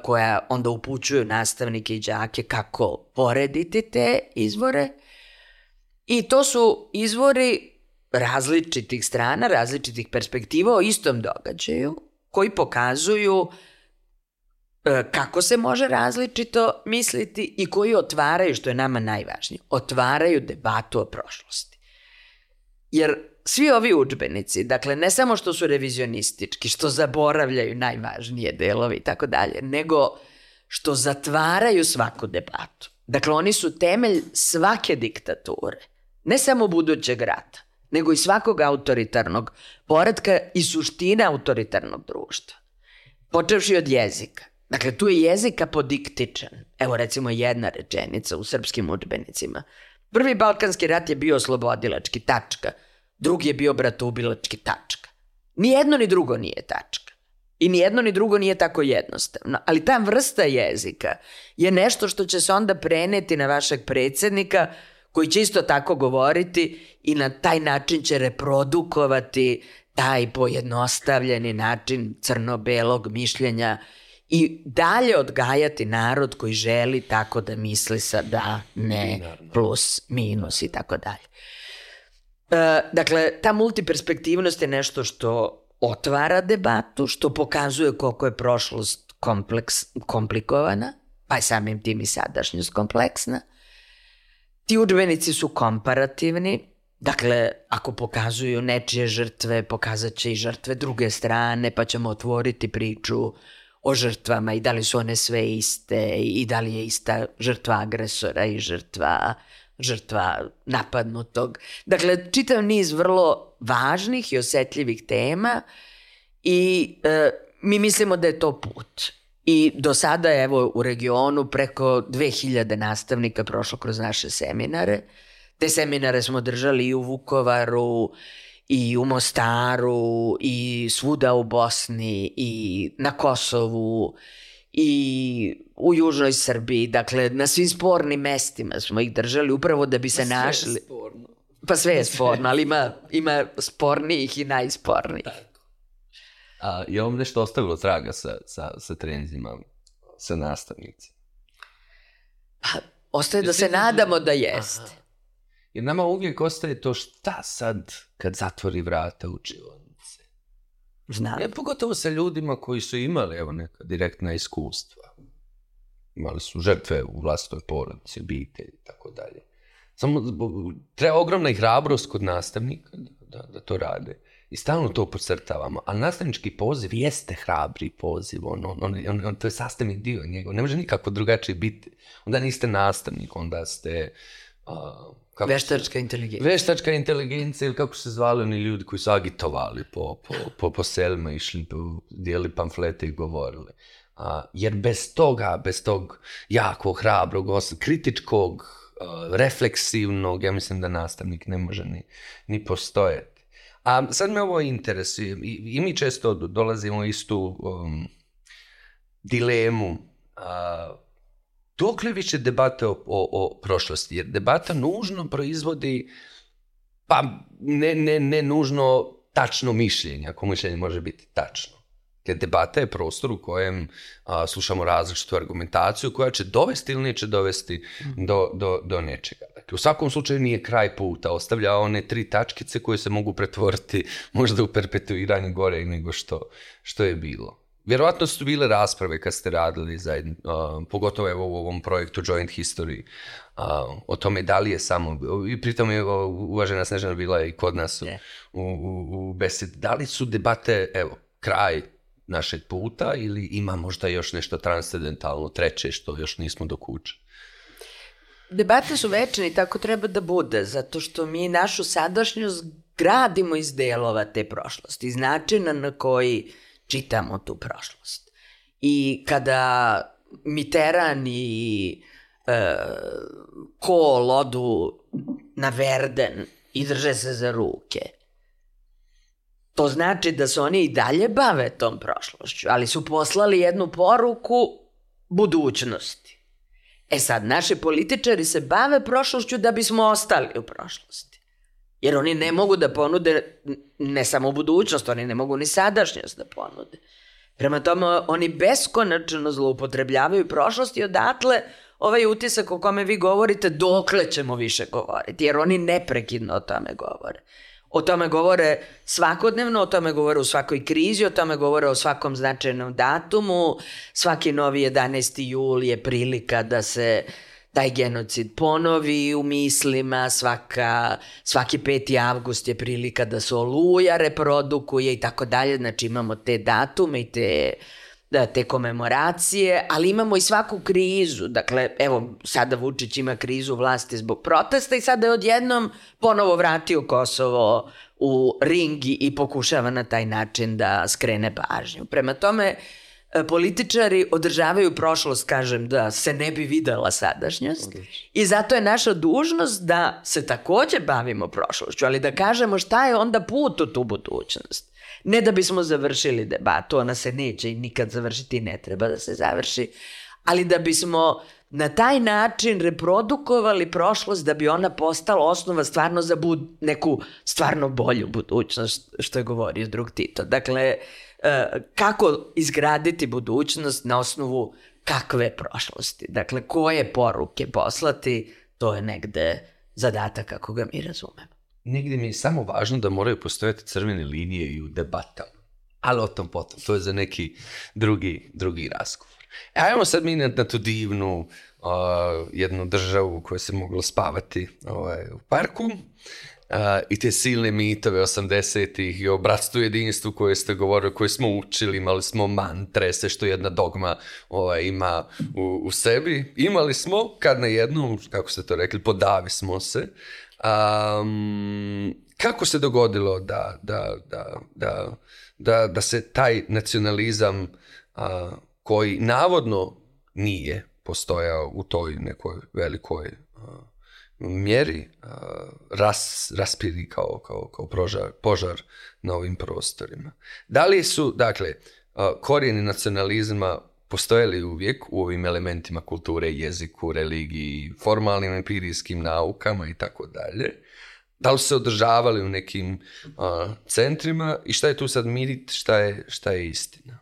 koja onda upućuju nastavnike i đake kako porediti te izvore. I to su izvori različitih strana, različitih perspektiva o istom događaju koji pokazuju kako se može različito misliti i koji otvaraju, što je nama najvažnije, otvaraju debatu o prošlosti. Jer svi ovi udžbenici, dakle ne samo što su revizionistički, što zaboravljaju najvažnije delove i tako dalje, nego što zatvaraju svaku debatu. Dakle, oni su temelj svake diktature, ne samo budućeg rata, nego i svakog autoritarnog poredka i suština autoritarnog društva. Počevši od jezika. Dakle, tu je jezik apodiktičan. Evo recimo jedna rečenica u srpskim udžbenicima. Prvi balkanski rat je bio oslobodilački, tačka. Drugi je bio bratoubilački, tačka. Ni jedno ni drugo nije tačka. I ni jedno ni drugo nije tako jednostavno. Ali ta vrsta jezika je nešto što će se onda preneti na vašeg predsednika koji će isto tako govoriti i na taj način će reprodukovati taj pojednostavljeni način crno-belog mišljenja i dalje odgajati narod koji želi tako da misli sa da, ne, plus, minus i tako dalje. E, dakle, ta multiperspektivnost je nešto što otvara debatu, što pokazuje koliko je prošlost kompleks, komplikovana, pa samim tim i sadašnjost kompleksna. Ti udžbenici su komparativni, dakle, ako pokazuju nečije žrtve, pokazat će i žrtve druge strane, pa ćemo otvoriti priču o žrtvama i da li su one sve iste i da li je ista žrtva agresora i žrtva žrtva napadnutog. Dakle, čitav niz vrlo važnih i osetljivih tema i e, mi mislimo da je to put. I do sada evo u regionu preko 2000 nastavnika prošlo kroz naše seminare. Te seminare smo držali i u Vukovaru, i u Mostaru, i svuda u Bosni, i na Kosovu, i u južnoj Srbiji, dakle na svim spornim mestima smo ih držali upravo da bi se našli. Sporno. Pa sve je sporno, ali ima, ima spornijih i najspornijih. A, je vam nešto ostavilo traga sa, sa, sa trenzima, sa nastavnicima? Ostaje da se ti- nadamo da jeste. Jer nama uvijek ostaje to šta sad kad zatvori vrata učionice. Znam. E, pogotovo sa ljudima koji su imali evo, neka direktna iskustva. Imali su žrtve u vlastitoj porodici, obitelji i tako dalje. Samo treba ogromna i hrabrost kod nastavnika da, da, da to rade. I stalno to podcrtavamo. A nastavnički poziv jeste hrabri poziv. On, on, on, on, on- to je sastavni dio njegov. Ne može nikako drugačije biti. Onda niste nastavnik, onda ste... a, kako se- Veštačka inteligencija. Veštačka inteligencija ili kako se zvali oni ljudi koji su agitovali po, po, po, po selima, išli, po, dijeli pamflete i govorili. A, jer bez toga, bez tog jakog, hrabrog, kritičkog, a, refleksivnog, ja mislim da nastavnik ne može ni, ni postojati. A sad me ovo interesuje, i, i mi često dolazimo istu um, dilemu, a, dokle više debate o, o, o prošlosti, jer debata nužno proizvodi pa ne, ne, ne nužno tačno mišljenje, ako mišljenje može biti tačno. Jer debata je prostor u kojem a, slušamo različitu argumentaciju koja će dovesti ili neće dovesti do, do, do nečega. Dakle, u svakom slučaju nije kraj puta, ostavlja one tri tačkice koje se mogu pretvoriti možda u perpetuiranje gore nego što, što je bilo. Vjerovatno su bile rasprave kad ste radili zajedno, uh, pogotovo evo u ovom projektu Joint History, uh, o tome da li je samo, i pritom je uvažena Snežana bila i kod nas u, u, u, u besed, da li su debate, evo, kraj našeg puta ili ima možda još nešto transcendentalno treće što još nismo dokučili? Debate su večne i tako treba da bude, zato što mi našu sadašnjost gradimo iz delova te prošlosti, iz načina na koji čitamo tu prošlost. I kada Mitterrand i e, Kohl odu na Verden i drže se za ruke, to znači da se oni i dalje bave tom prošlošću, ali su poslali jednu poruku budućnosti. E sad, naši političari se bave prošlošću da bismo ostali u prošlosti. Jer oni ne mogu da ponude ne samo budućnost, oni ne mogu ni sadašnjost da ponude. Prema tome, oni beskonačno zloupotrebljavaju prošlost i odatle ovaj utisak o kome vi govorite, dokle ćemo više govoriti, jer oni neprekidno o tome govore. O tome govore svakodnevno, o tome govore u svakoj krizi, o tome govore o svakom značajnom datumu. Svaki novi 11. jul je prilika da se taj genocid ponovi u mislima, svaka, svaki 5. avgust je prilika da se oluja reprodukuje i tako dalje, znači imamo te datume i te da, te komemoracije, ali imamo i svaku krizu. Dakle, evo, sada Vučić ima krizu vlasti zbog protesta i sada je odjednom ponovo vratio Kosovo u ringi i pokušava na taj način da skrene pažnju. Prema tome, e, političari održavaju prošlost, kažem, da se ne bi videla sadašnjost i zato je naša dužnost da se takođe bavimo prošlošću, ali da kažemo šta je onda put u tu budućnost. Ne da bismo završili debatu, ona se neće i nikad završiti, ne treba da se završi, ali da bismo na taj način reprodukovali prošlost da bi ona postala osnova stvarno za bud, neku stvarno bolju budućnost, što je govorio drug Tito. Dakle, e, kako izgraditi budućnost na osnovu kakve prošlosti. Dakle, koje poruke poslati, to je negde zadatak kako ga mi razumemo negdje mi je samo važno da moraju postojati crvene linije i u debatama. Ali o tom potom, to je za neki drugi, drugi razgovor. E, ajmo sad mi na, na tu divnu uh, jednu državu koja se moglo spavati ovaj, u parku. Uh, i te silne mitove 80-ih i o bratstvu jedinstvu koje ste govorili, koje smo učili, imali smo mantre, sve što jedna dogma ovaj, ima u, u sebi. Imali smo, kad na jednom, kako ste to rekli, podavi smo se, Um, kako se dogodilo da, da, da, da, da, da se taj nacionalizam uh, koji navodno nije postojao u toj nekoj velikoj mjeri ras, raspiri kao, kao, kao požar, požar na ovim prostorima. Da li su, dakle, korijeni nacionalizma postojali uvijek u ovim elementima kulture, jeziku, religiji, formalnim empirijskim naukama i tako dalje. Da li su se održavali u nekim uh, centrima i šta je tu sad mit, šta je, šta je istina?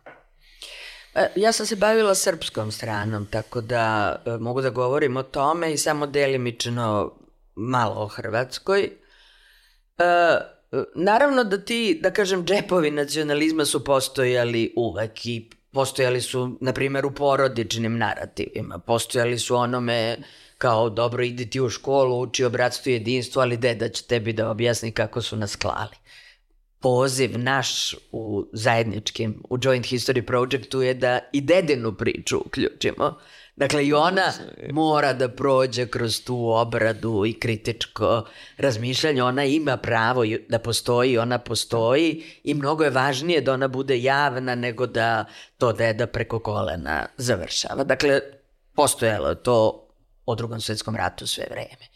E, ja sam se bavila srpskom stranom, tako da e, mogu da govorim o tome i samo delimično malo o Hrvatskoj. E, naravno da ti, da kažem, džepovi nacionalizma su postojali uvek i Postojali su, na primjer, u porodičnim narativima. Postojali su onome kao, dobro, idi ti u školu, uči o bratstvu i jedinstvu, ali deda će tebi da objasni kako su nas klali. Poziv naš u zajedničkim, u Joint History Projectu je da i dedinu priču uključimo. Dakle, i ona mora da prođe kroz tu obradu i kritičko razmišljanje. Ona ima pravo da postoji, ona postoji i mnogo je važnije da ona bude javna nego da to deda preko kolena završava. Dakle, postojalo je to o drugom svetskom ratu sve vreme.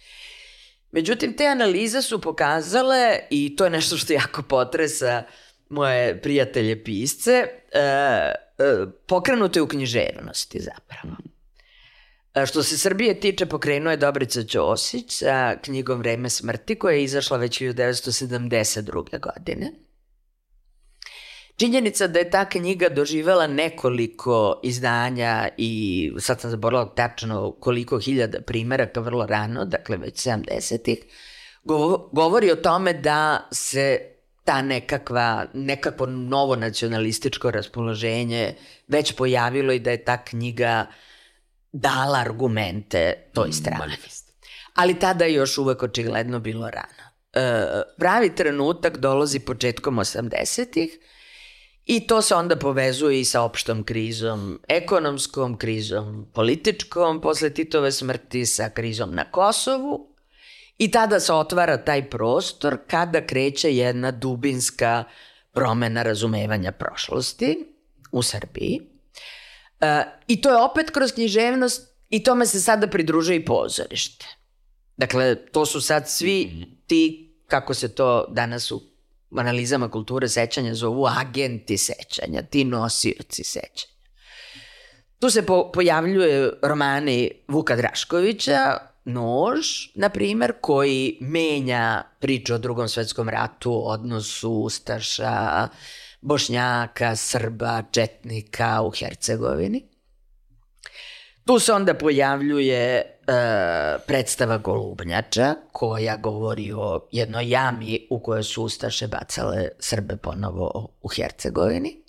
Međutim, te analize su pokazale, i to je nešto što jako potresa moje prijatelje pisce, e, e, pokrenute u književnosti zapravo. A Što se Srbije tiče, pokrenuo je Dobrica Ćosić sa knjigom Vreme smrti, koja je izašla već 1972. godine. Činjenica da je ta knjiga doživela nekoliko izdanja i sad sam zaborala tačno koliko hiljada primeraka vrlo rano, dakle već 70-ih, govori o tome da se ta nekakva, nekakvo novo nacionalističko raspoloženje već pojavilo i da je ta knjiga dala argumente toj strani. Manifest. Ali tada je još uvek očigledno bilo rano. E, pravi trenutak dolazi početkom 80-ih i to se onda povezuje i sa opštom krizom, ekonomskom krizom, političkom, posle Titove smrti sa krizom na Kosovu i tada se otvara taj prostor kada kreće jedna dubinska promena razumevanja prošlosti u Srbiji. E, I to je opet kroz književnost i tome se sada pridružuje i pozorište. Dakle, to su sad svi ti, kako se to danas u analizama kulture sećanja zovu agenti sećanja, ti nosioci sećanja. Tu se po, pojavljuje romani Vuka Draškovića, Nož, na primer, koji menja priču o drugom svetskom ratu, odnosu Ustaša, Bošnjaka, Srba, Četnika u Hercegovini. Tu se onda pojavljuje e, predstava Golubnjača, koja govori o jednoj jami u kojoj su Ustaše bacale Srbe ponovo u Hercegovini.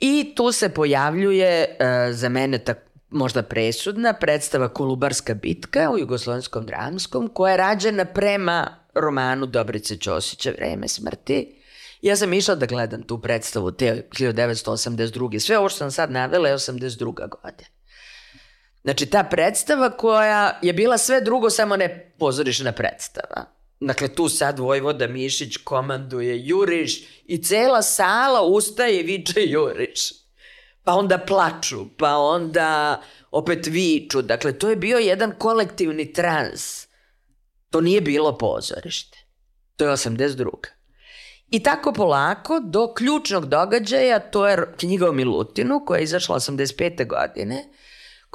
I tu se pojavljuje, e, za mene tak, možda presudna, predstava Kolubarska bitka u jugoslovenskom dramskom, koja je rađena prema romanu Dobrice Ćosića Vreme smrti. Ja sam išla da gledam tu predstavu te 1982. Sve ovo što sam sad navela je 82. godina. Znači, ta predstava koja je bila sve drugo, samo ne pozorišna predstava. Dakle, tu sad Vojvoda Mišić komanduje Juriš i cela sala ustaje i viče Juriš. Pa onda plaču, pa onda opet viču. Dakle, to je bio jedan kolektivni trans. To nije bilo pozorište. To je 82. I tako polako do ključnog događaja, to je knjiga o Milutinu koja je izašla 85. godine,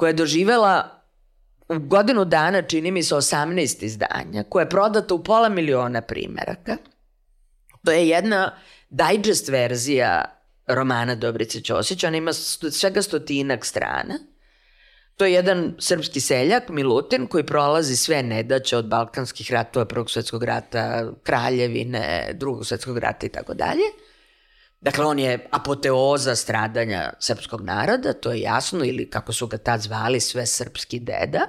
koja je doživela u godinu dana, čini mi se, 18 izdanja, koja je prodata u pola miliona primeraka. To je jedna digest verzija romana Dobrice Ćosića, ona ima svega stotinak strana. To je jedan srpski seljak, Milutin, koji prolazi sve nedaće od balkanskih ratova, prvog svetskog rata, kraljevine, drugog svetskog rata i tako dalje. Dakle, on je apoteoza stradanja srpskog naroda, to je jasno, ili kako su ga tad zvali, sve srpski deda.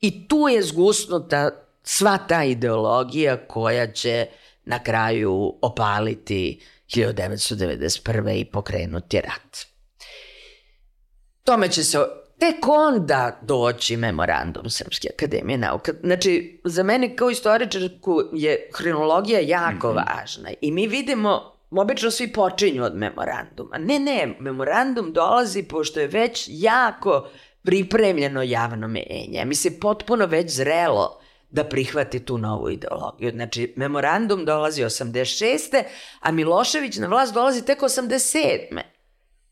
I tu je zgusnuta sva ta ideologija koja će na kraju opaliti 1991. i pokrenuti rat. Tome će se tek onda doći memorandum Srpske akademije nauka. Znači, za mene kao istoričarku je hronologija jako mm -hmm. važna i mi vidimo obično svi počinju od memoranduma. Ne, ne, memorandum dolazi pošto je već jako pripremljeno javno menje. Mi se potpuno već zrelo da prihvati tu novu ideologiju. Znači, memorandum dolazi 86. a Milošević na vlast dolazi tek 87.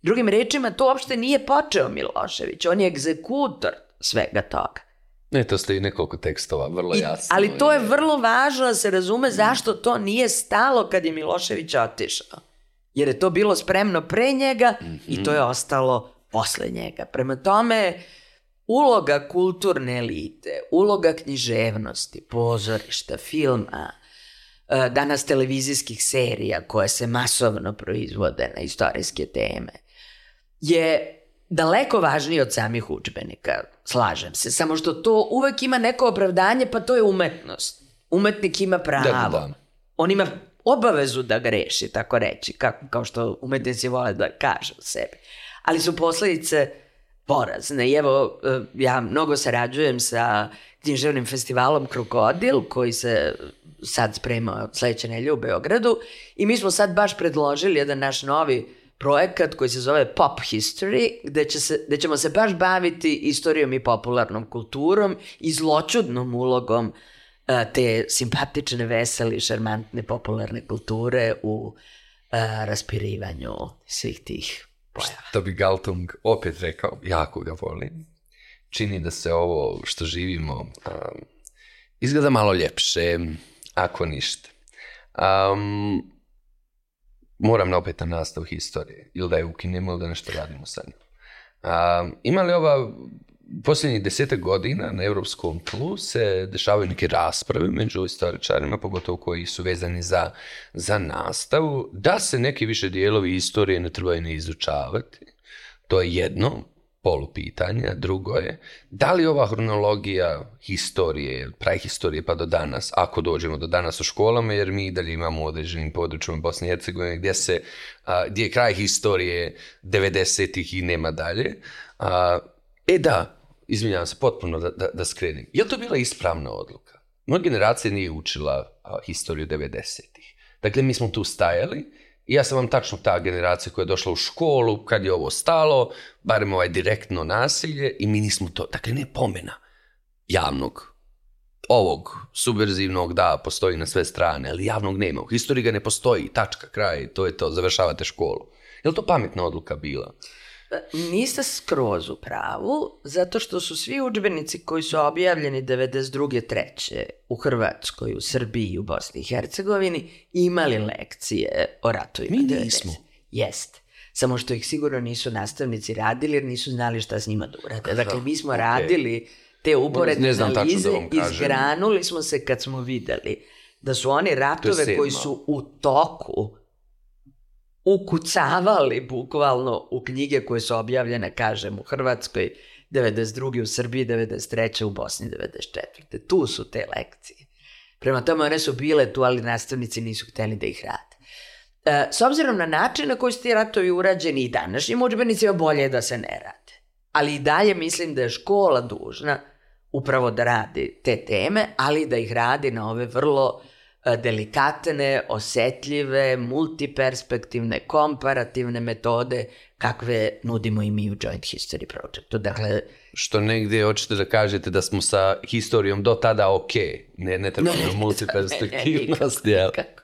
Drugim rečima, to uopšte nije počeo Milošević, on je egzekutor svega toga. Ne, to stoji nekoliko tekstova, vrlo I, jasno. ali to je vrlo važno da se razume zašto to nije stalo kad je Milošević otišao. Jer je to bilo spremno pre njega mm -hmm. i to je ostalo posle njega. Prema tome, uloga kulturne elite, uloga književnosti, pozorišta, filma, e, danas televizijskih serija koje se masovno proizvode na istorijske teme, je daleko važnije od samih učbenika. Slažem se, samo što to uvek ima neko opravdanje, pa to je umetnost. Umetnik ima pravo. Da, da. On ima obavezu da greši, tako reći, kako, kao što umetnici vole da kažu sebi. Ali su posledice porazne. I evo, e, ja mnogo sarađujem sa književnim festivalom Krokodil, koji se sad sprema sledeće nelje u Beogradu i mi smo sad baš predložili jedan naš novi projekat koji se zove Pop History, gde, će se, gde ćemo se baš baviti istorijom i popularnom kulturom i zločudnom ulogom a, e, te simpatične, veseli, šarmantne, popularne kulture u a, e, raspirivanju svih tih pojava. Što bi Galtung opet rekao, jako ga volim. čini da se ovo što živimo izgleda malo ljepše, ako ništa. Um, moram na opet na nastavu historije, ili da je ukinemo ili da nešto radimo sa njom. Um, ima li ova posljednjih desetak godina na europskom tlu se dešavaju neke rasprave među istoričarima, pogotovo koji su vezani za, za nastavu, da se neki više dijelovi istorije ne trebaju ne izučavati. To je jedno polu pitanja. Drugo je, da li ova hronologija historije, prahistorije pa do danas, ako dođemo do danas u školama, jer mi dalje imamo u određenim područjima Bosne i Hercegovine gdje, se, gdje je kraj historije 90-ih i nema dalje. e da, izvinjavam se potpuno da, da, da skrenim. Je li to bila ispravna odluka? Moja generacija nije učila historiju 90-ih. Dakle, mi smo tu stajali i ja sam vam tačno ta generacija koja je došla u školu, kad je ovo stalo, barem ovaj direktno nasilje i mi nismo to, dakle ne pomena javnog, ovog subverzivnog, da, postoji na sve strane, ali javnog nema. U historiji ga ne postoji, tačka, kraj, to je to, završavate školu. Je li to pametna odluka bila? Niste skroz u pravu, zato što su svi udžbenici koji su objavljeni 92. treće u Hrvatskoj, u Srbiji i u Bosni i Hercegovini imali lekcije o ratovima. Mi nismo. Jest. Samo što ih sigurno nisu nastavnici radili jer nisu znali šta s njima da urade. Dakle, mi smo radili te uporedne analize i izgranuli smo se kad smo videli da su oni ratove koji su u toku ukucavali bukvalno u knjige koje su objavljene, kažem, u Hrvatskoj 92. u Srbiji 93. u Bosni 94. Tu su te lekcije. Prema tome one su bile tu, ali nastavnici nisu htjeli da ih rade. E, s obzirom na način na koji su ti ratovi urađeni i današnjim udžbenicima, bolje je da se ne rade. Ali i dalje mislim da je škola dužna upravo da radi te teme, ali da ih radi na ove vrlo delikatne, osetljive, multiperspektivne, komparativne metode kakve nudimo i mi u Joint History Projectu. Dakle, što negdje hoćete da kažete da smo sa historijom do tada ok, ne, ne treba no, multiperspektivnost. Ne, ne, Nikako,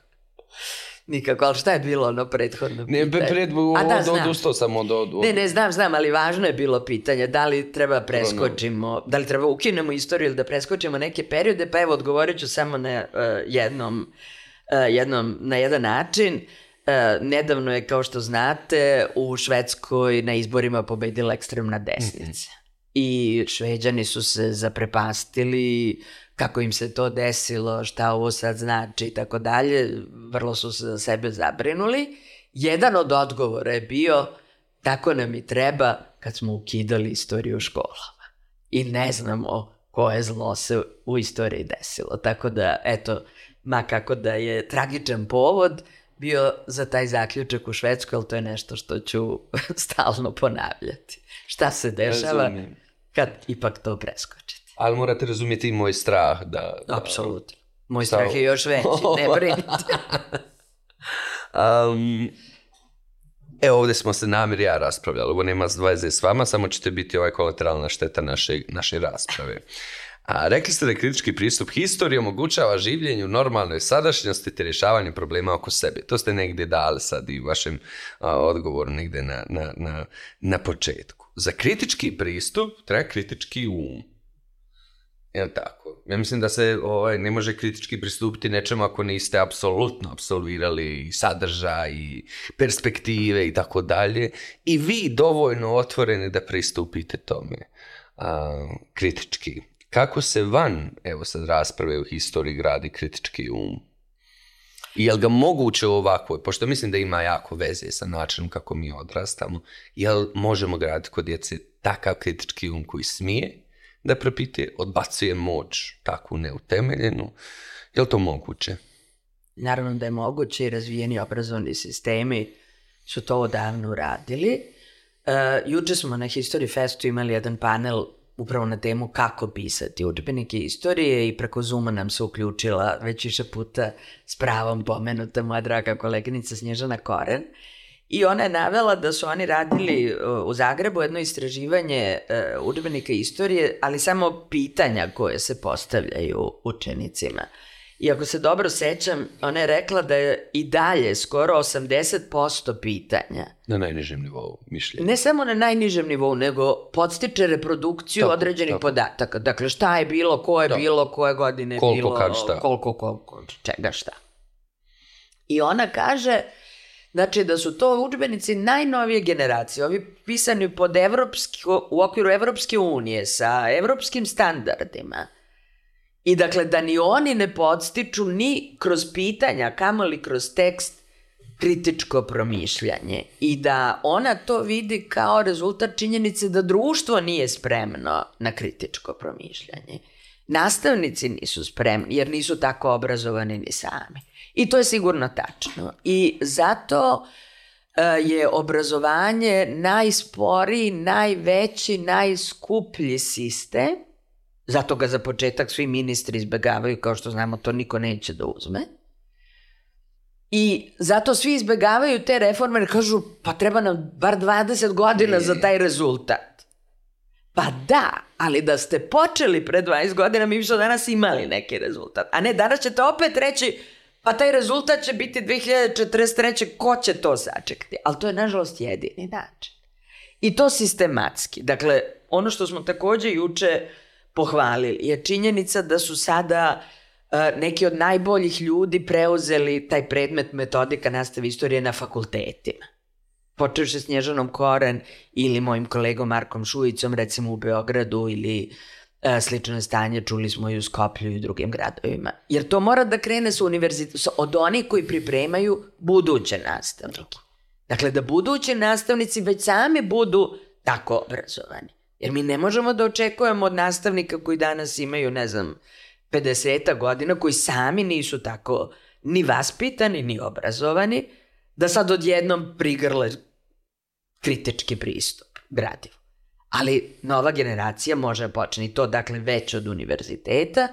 ali šta je bilo ono prethodno pitanje? Ne, pred, A da, od, odustao sam od, od, Ne, ne, znam, znam, ali važno je bilo pitanje da li treba preskočimo, da li treba ukinemo istoriju ili da preskočimo neke periode, pa evo odgovorit ću samo na uh, jednom, uh, jednom, na jedan način. Uh, nedavno je, kao što znate, u Švedskoj na izborima pobedila ekstremna desnica. Mm -hmm. I šveđani su se zaprepastili, kako im se to desilo, šta ovo sad znači i tako dalje, vrlo su se za sebe zabrinuli. Jedan od odgovora je bio tako nam i treba kad smo ukidali istoriju u školama. I ne znamo koje zlo se u istoriji desilo. Tako da, eto, ma kako da je tragičan povod bio za taj zaključak u Švedskoj, ali to je nešto što ću stalno ponavljati. Šta se dešava Razumim. kad ipak to preskoči? Ali morate razumjeti i moj strah da... da Apsolutno. Moj strah je još veći, ne brinite. um, evo ovdje smo se namir ja raspravljali, ovo nema veze s vama, samo ćete biti ovaj kolateralna šteta naše, naše rasprave. A, rekli ste da kritički pristup historiji omogućava življenju normalnoj sadašnjosti te rješavanje problema oko sebe. To ste negdje dali sad i u vašem a, odgovoru negdje na, na, na, na početku. Za kritički pristup treba kritički um. Jel tako? Ja mislim da se ovaj, ne može kritički pristupiti nečemu ako niste apsolutno absolvirali sadržaj i perspektive i tako dalje. I vi dovoljno otvoreni da pristupite tome a, kritički. Kako se van, evo sad rasprave u historiji gradi kritički um? I jel ga moguće u ovakvoj, pošto mislim da ima jako veze sa načinom kako mi odrastamo, jel možemo graditi kod djece takav kritički um koji smije da propite, odbacuje moć takvu neutemeljenu. Je li to moguće? Naravno da je moguće i razvijeni obrazovni sistemi su to odavno uradili. Uh, juče smo na History Festu imali jedan panel upravo na temu kako pisati udžbenike istorije i preko Zuma nam se uključila već više puta s pravom pomenuta moja draga koleginica Snježana Koren. Uh, I ona je navela da su oni radili u Zagrebu jedno istraživanje uh, udžbenika istorije, ali samo pitanja koje se postavljaju učenicima. I ako se dobro sećam, ona je rekla da je i dalje skoro 80% pitanja. Na najnižem nivou mišljenja. Ne samo na najnižem nivou, nego podstiče reprodukciju Tako, određenih tako. podataka. Dakle, šta je bilo, ko je Da. bilo, koje godine je Koliko, bilo, kad, šta. koliko, koliko, čega, šta. I ona kaže, znači da su to udžbenici najnovije generacije, ovi pisani pod evropski, u okviru Evropske unije, sa evropskim standardima. I dakle, da ni oni ne podstiču ni kroz pitanja, kamoli kroz tekst, kritičko promišljanje i da ona to vidi kao rezultat činjenice da društvo nije spremno na kritičko promišljanje. Nastavnici nisu spremni jer nisu tako obrazovani ni sami. I to je sigurno tačno. I zato e, je obrazovanje najsporiji, najveći, najskuplji sistem. Zato ga za početak svi ministri izbegavaju, kao što znamo, to niko neće da uzme. I zato svi izbegavaju te reforme jer kažu pa treba nam bar 20 godina za taj rezultat. Pa da, ali da ste počeli pre 20 godina mi bi što danas imali neki rezultat. A ne, danas ćete opet reći pa taj rezultat će biti 2043. Ko će to sačekati? Ali to je nažalost jedini način. I to sistematski. Dakle, ono što smo takođe juče pohvalili je činjenica da su sada e, neki od najboljih ljudi preuzeli taj predmet metodika nastave istorije na fakultetima. Počevši s Snježanom Koren ili mojim kolegom Markom Šujicom, recimo u Beogradu ili e, slično stanje čuli smo i u Skoplju i u drugim gradovima. Jer to mora da krene sa univerzitetom, od onih koji pripremaju buduće nastavnike. Dakle, da budući nastavnici već sami budu tako obrazovani. Jer mi ne možemo da očekujemo od nastavnika koji danas imaju, ne znam, 50 godina, koji sami nisu tako ni vaspitani, ni obrazovani, da sad odjednom prigrle kritički pristup gradivu. Ali nova generacija može da počne i to, dakle, već od univerziteta,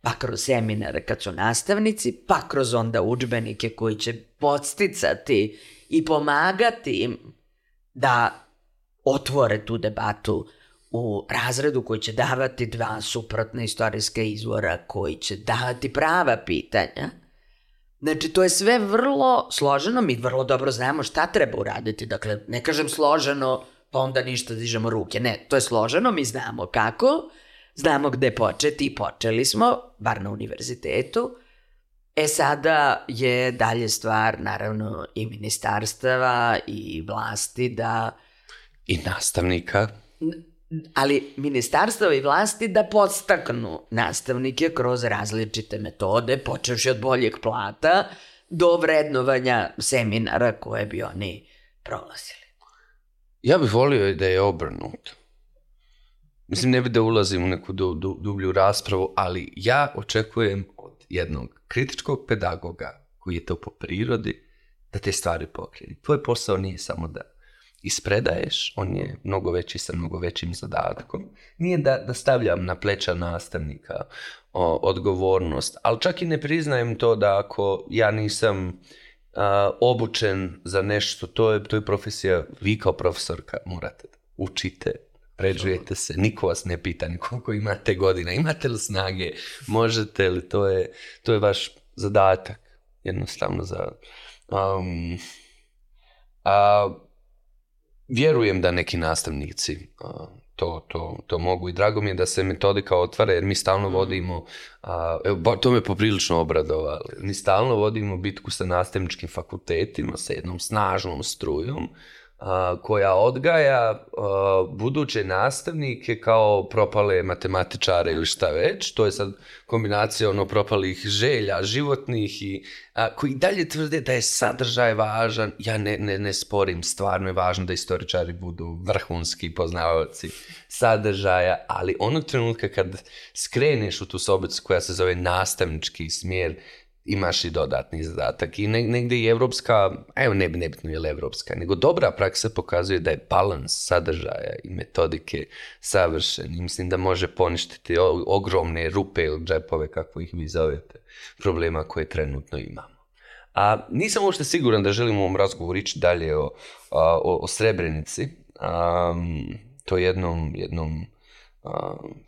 pa kroz seminare kad su nastavnici, pa kroz onda učbenike koji će podsticati i pomagati im da otvore tu debatu u razredu koji će davati dva suprotna istorijska izvora, koji će davati prava pitanja. Znači, to je sve vrlo složeno, mi vrlo dobro znamo šta treba uraditi. Dakle, ne kažem složeno, pa onda ništa dižemo ruke. Ne, to je složeno, mi znamo kako, znamo gde početi i počeli smo, bar na univerzitetu. E sada je dalje stvar, naravno, i ministarstava i vlasti da I nastavnika. ali ministarstva i vlasti da podstaknu nastavnike kroz različite metode, počevši od boljeg plata do vrednovanja seminara koje bi oni prolazili. Ja bih volio da je obrnut. Mislim, ne bi da ulazim u neku du, du, dublju raspravu, ali ja očekujem od jednog kritičkog pedagoga koji je to po prirodi, da te stvari pokrene. Tvoj posao nije samo da ispredaješ, on je mnogo veći sa mnogo većim zadatkom. Nije da, da stavljam na pleća nastavnika o, odgovornost, ali čak i ne priznajem to da ako ja nisam a, obučen za nešto, to je, to je profesija, vi kao profesorka morate da učite, pređujete se, niko vas ne pita ni koliko imate godina, imate li snage, možete li, to je, to je vaš zadatak, jednostavno za... Um, a, vjerujem da neki nastavnici a, to, to, to mogu. I drago mi je da se metodika otvara jer mi stalno vodimo, a, evo, ba- to me poprilično obradovalo, mi stalno vodimo bitku sa nastavničkim fakultetima, sa jednom snažnom strujom, koja odgaja buduće nastavnike kao propale matematičare ili šta već, to je sad kombinacija ono propalih želja, životnih i a, koji dalje tvrde da je sadržaj važan, ja ne, ne, ne sporim, stvarno je važno da istoričari budu vrhunski poznavaoci sadržaja, ali onog trenutka kad skreneš u tu sobicu koja se zove nastavnički smjer, imaš i dodatni zadatak. I ne, negde i evropska, evo ne, nebitno je li evropska, nego dobra praksa pokazuje da je balans sadržaja i metodike savršen. I mislim da može poništiti ogromne rupe ili džepove, kako ih vi zovete, problema koje trenutno imamo. A nisam uopšte siguran da želim u ovom razgovoru ići dalje o, o, o Srebrenici. Um, to jednom, jednom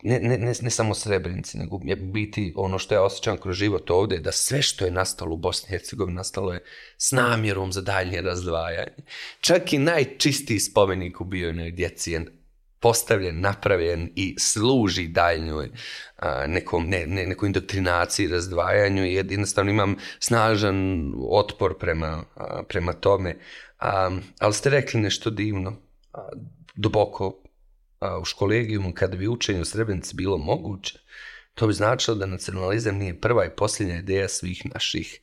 ne, ne, ne, ne samo Srebrenici, nego biti ono što ja osjećam kroz život ovdje, da sve što je nastalo u Bosni i Hercegovini nastalo je s namjerom za daljnje razdvajanje. Čak i najčistiji spomenik u na djeci je postavljen, napravljen i služi daljnjoj nekom, ne, ne, nekoj indoktrinaciji, razdvajanju i jednostavno imam snažan otpor prema, prema tome. ali ste rekli nešto divno, duboko u školegijumu kada bi učenje u Srebrenici bilo moguće, to bi značilo da nacionalizam nije prva i posljednja ideja svih naših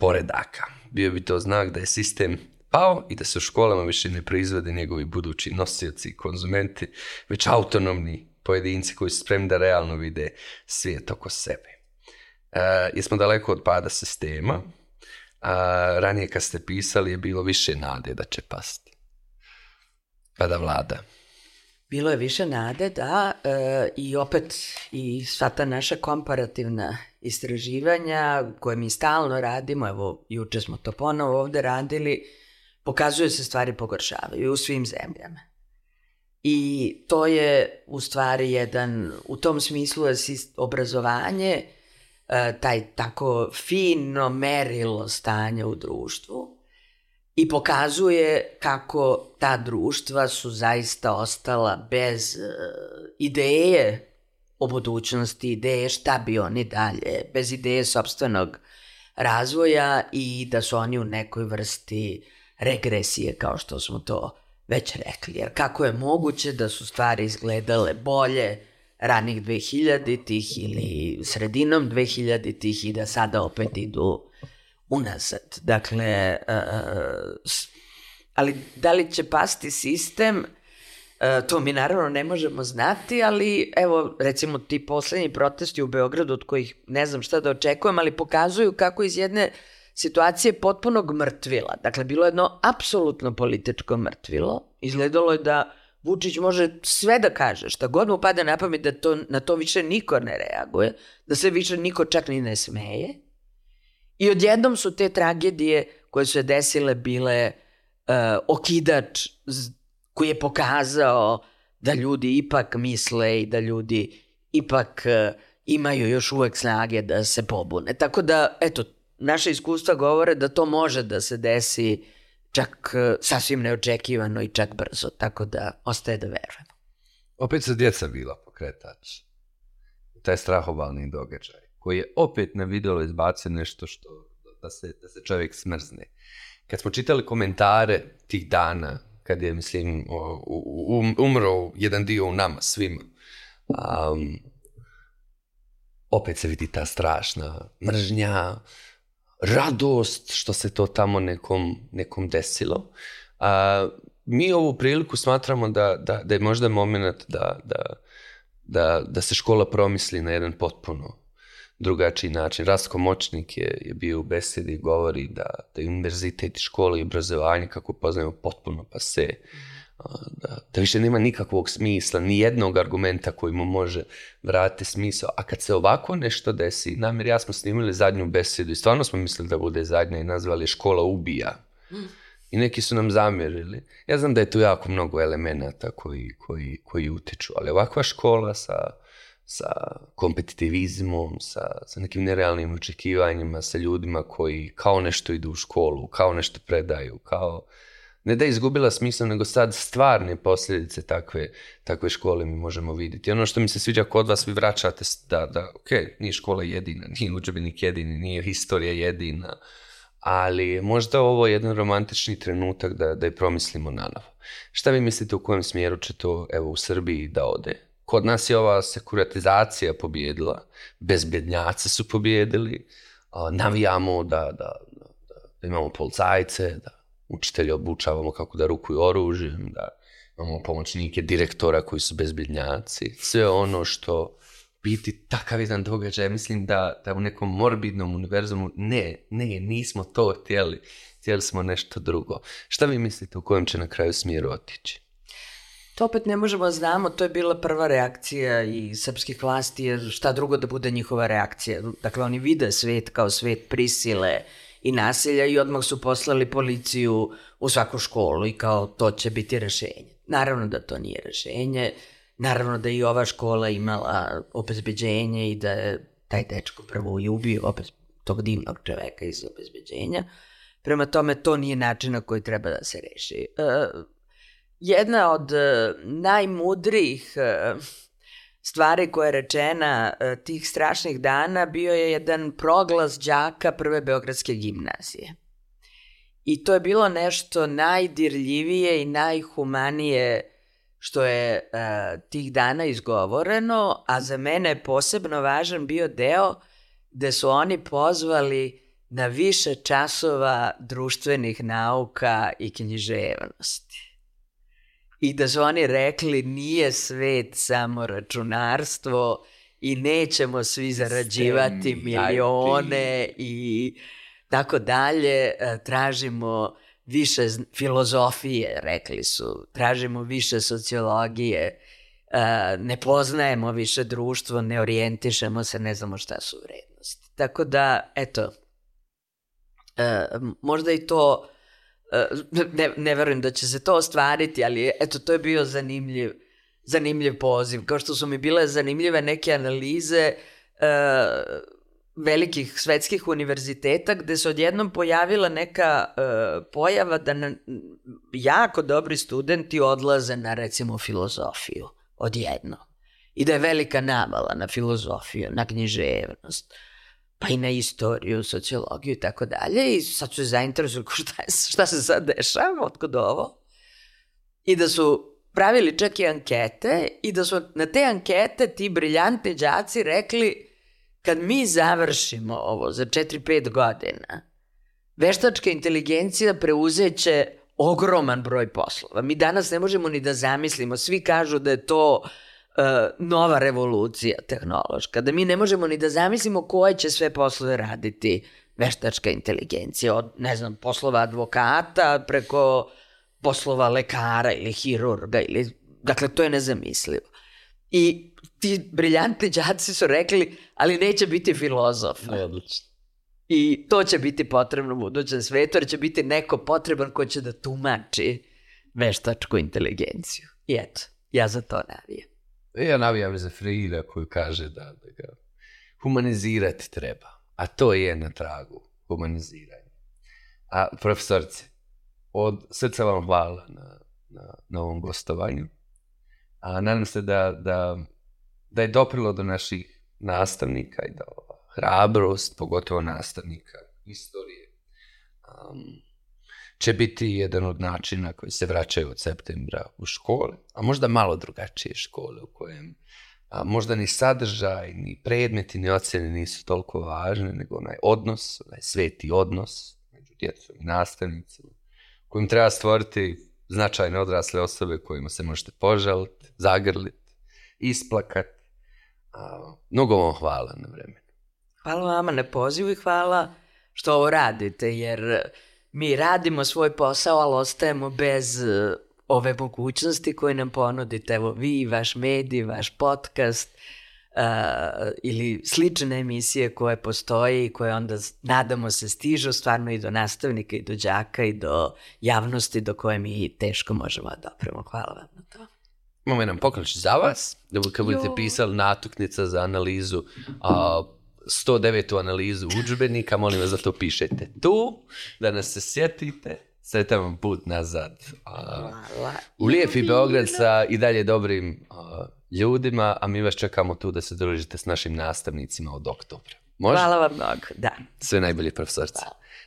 poredaka. Bio bi to znak da je sistem pao i da se u školama više ne proizvode njegovi budući nosioci i konzumenti, već autonomni pojedinci koji su spremni da realno vide svijet oko sebe. E, jesmo daleko od pada sistema, a ranije kad ste pisali je bilo više nade da će pasti. Pa da vlada. Bilo je više nade, da, e, i opet i sva ta naša komparativna istraživanja koje mi stalno radimo, evo juče smo to ponovo ovdje radili, pokazuje se stvari pogoršavaju u svim zemljama. I to je u stvari jedan, u tom smislu je obrazovanje, e, taj tako fino merilo stanja u društvu i pokazuje kako ta društva su zaista ostala bez e, ideje o budućnosti, ideje šta bi oni dalje, bez ideje sobstvenog razvoja i da su oni u nekoj vrsti regresije, kao što smo to već rekli. Jer kako je moguće da su stvari izgledale bolje ranih 2000-ih ili sredinom 2000-ih i da sada opet idu unazad. Dakle, e, ali da li će pasti sistem, e, to mi naravno ne možemo znati, ali evo recimo ti posljednji protesti u Beogradu od kojih ne znam šta da očekujem, ali pokazuju kako iz jedne situacije potpunog mrtvila. Dakle, bilo je jedno apsolutno političko mrtvilo. Izgledalo je da Vučić može sve da kaže, šta god mu pada na pamet da to, na to više niko ne reaguje, da se više niko čak ni ne smeje. I odjednom su te tragedije koje su se desile bile uh, okidač koji je pokazao da ljudi ipak misle i da ljudi ipak uh, imaju još uvek snage da se pobune. Tako da, eto, naše iskustva govore da to može da se desi čak e, sasvim neočekivano i čak brzo, tako da ostaje da verujemo. Opet su djeca bila pokretač. Taj strahovalni događaj, koji je opet na vidjelo izbacio nešto što da se, da se čovjek smrzne. Kad smo čitali komentare tih dana, kad je, mislim, umro jedan dio u nama svima, um, opet se vidi ta strašna mržnja, radost što se to tamo nekom, nekom desilo. A, mi ovu priliku smatramo da, da, da je možda moment da, da, da, da se škola promisli na jedan potpuno drugačiji način. Rastko Moćnik je, je bio u besedi i govori da, da univerzitet, škola i obrazovanje kako poznajemo potpuno pa se da, da više nema nikakvog smisla, ni jednog argumenta koji mu može vratiti smisao. A kad se ovako nešto desi, namjer ja smo snimili zadnju besedu i stvarno smo mislili da bude zadnja i nazvali škola ubija. I neki su nam zamjerili. Ja znam da je tu jako mnogo elemenata koji, koji, koji utiču, ali ovakva škola sa, sa kompetitivizmom, sa, sa nekim nerealnim očekivanjima, sa ljudima koji kao nešto idu u školu, kao nešto predaju, kao ne da je izgubila smisla, nego sad stvarne posljedice takve, takve škole mi možemo vidjeti. Ono što mi se sviđa kod vas, vi vraćate da, da ok, nije škola jedina, nije udžbenik jedini, nije historija jedina, ali možda ovo je jedan romantični trenutak da, da je promislimo na novo. Šta vi mislite u kojem smjeru će to evo, u Srbiji da ode? Kod nas je ova sekuratizacija pobjedila, bezbjednjaci su pobjedili, navijamo da, da, da imamo policajce, da učitelje obučavamo kako da rukuju oružjem, da imamo pomoćnike direktora koji su bezbjednjaci. Sve ono što biti takav jedan događaj, mislim da, da u nekom morbidnom univerzumu, ne, ne, nismo to htjeli, htjeli smo nešto drugo. Šta vi mislite u kojem će na kraju smjeru otići? To opet ne možemo znamo, to je bila prva reakcija i srpskih vlasti, jer šta drugo da bude njihova reakcija. Dakle, oni vide svet kao svet prisile, i nasilja i odmah su poslali policiju u svaku školu i kao to će biti rešenje. Naravno da to nije rešenje, naravno da je i ova škola imala obezbeđenje i da je taj dečko prvo i ubio opet tog divnog čoveka iz obezbeđenja. Prema tome, to nije način na koji treba da se reši. Uh, jedna od uh, najmudrijih uh, stvari koja je rečena uh, tih strašnih dana bio je jedan proglas đaka prve Beogradske gimnazije. I to je bilo nešto najdirljivije i najhumanije što je tih dana izgovoreno, a za mene je posebno važan bio deo gde su oni pozvali na više časova društvenih nauka i književnosti. I da su oni rekli nije svet samo računarstvo i nećemo svi zarađivati milione i tako dalje, e, tražimo više filozofije, rekli su, tražimo više sociologije, e, ne poznajemo više društvo, ne orijentišemo se, ne znamo šta su vrednosti. Tako da, eto, e, možda i to, ne, ne verujem da će se to ostvariti, ali eto, to je bio zanimljiv, zanimljiv poziv. Kao što su mi bile zanimljive neke analize, velikih svetskih univerziteta gde se odjednom pojavila neka uh, pojava da na, jako dobri studenti odlaze na recimo filozofiju odjedno i da je velika navala na filozofiju, na književnost pa i na istoriju, sociologiju i tako dalje. I sad su se zainteresuju šta, šta se sad dešava, otkud ovo? I da su pravili čak i ankete i da su na te ankete ti briljantni đaci rekli kad mi završimo ovo za 4-5 godina, veštačka inteligencija preuzeće ogroman broj poslova. Mi danas ne možemo ni da zamislimo, svi kažu da je to uh, nova revolucija tehnološka, da mi ne možemo ni da zamislimo koje će sve poslove raditi veštačka inteligencija, od, ne znam, poslova advokata preko poslova lekara ili hirurga, ili, dakle, to je nezamislivo. I ti briljantni džaci su rekli, ali neće biti filozofa. Ne, odlično. I to će biti potrebno u budućem svetu, jer će biti neko potreban ko će da tumači veštačku inteligenciju. I eto, ja za to navijam. E, ja navijam za Freira koju kaže da, da ga humanizirati treba. A to je na tragu humaniziranja. A profesorce, od srca vam hvala na, na, na ovom gostovanju. A nadam se da, da da je doprilo do naših nastavnika i da hrabrost, pogotovo nastavnika istorije, um, će biti jedan od načina koji se vraćaju od septembra u škole, a možda malo drugačije škole u kojem a, možda ni sadržaj, ni predmeti, ni ocene nisu toliko važne, nego onaj odnos, onaj sveti odnos među djecom i nastavnicima, kojim treba stvoriti značajne odrasle osobe kojima se možete požaliti, zagrliti, isplakati, A, mnogo vam hvala na vremenu. Hvala vama na pozivu i hvala što ovo radite, jer mi radimo svoj posao, ali ostajemo bez e, ove mogućnosti koje nam ponudite. Evo vi, vaš medij, vaš podcast uh, ili slične emisije koje postoje i koje onda, nadamo se, stižu stvarno i do nastavnika i do đaka i do javnosti do koje mi teško možemo da dopremo. Hvala vam na to. Imamo jedan poklič za vas, da kad budete pisali natuknica za analizu, a, 109. analizu učbenika, molim vas da to pišete tu, da nas se sjetite, sretan vam put nazad. A, u lijepi Beograd sa i dalje dobrim ljudima, a mi vas čekamo tu da se družite s našim nastavnicima od oktobra. Može? Hvala vam mnogo, da. Sve najbolje profesorce.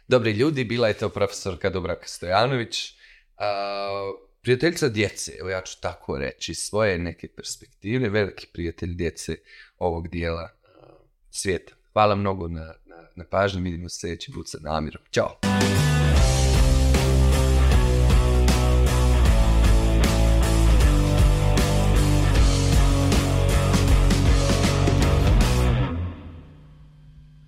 Dobri ljudi, bila je to profesorka Dobraka Stojanović. Prijateljica djece, evo ja ću tako reći, svoje neke perspektive, veliki prijatelj djece ovog dijela svijeta. Hvala mnogo na, na, na pažnju, vidimo se sljedeći put sa namirom. Ćao!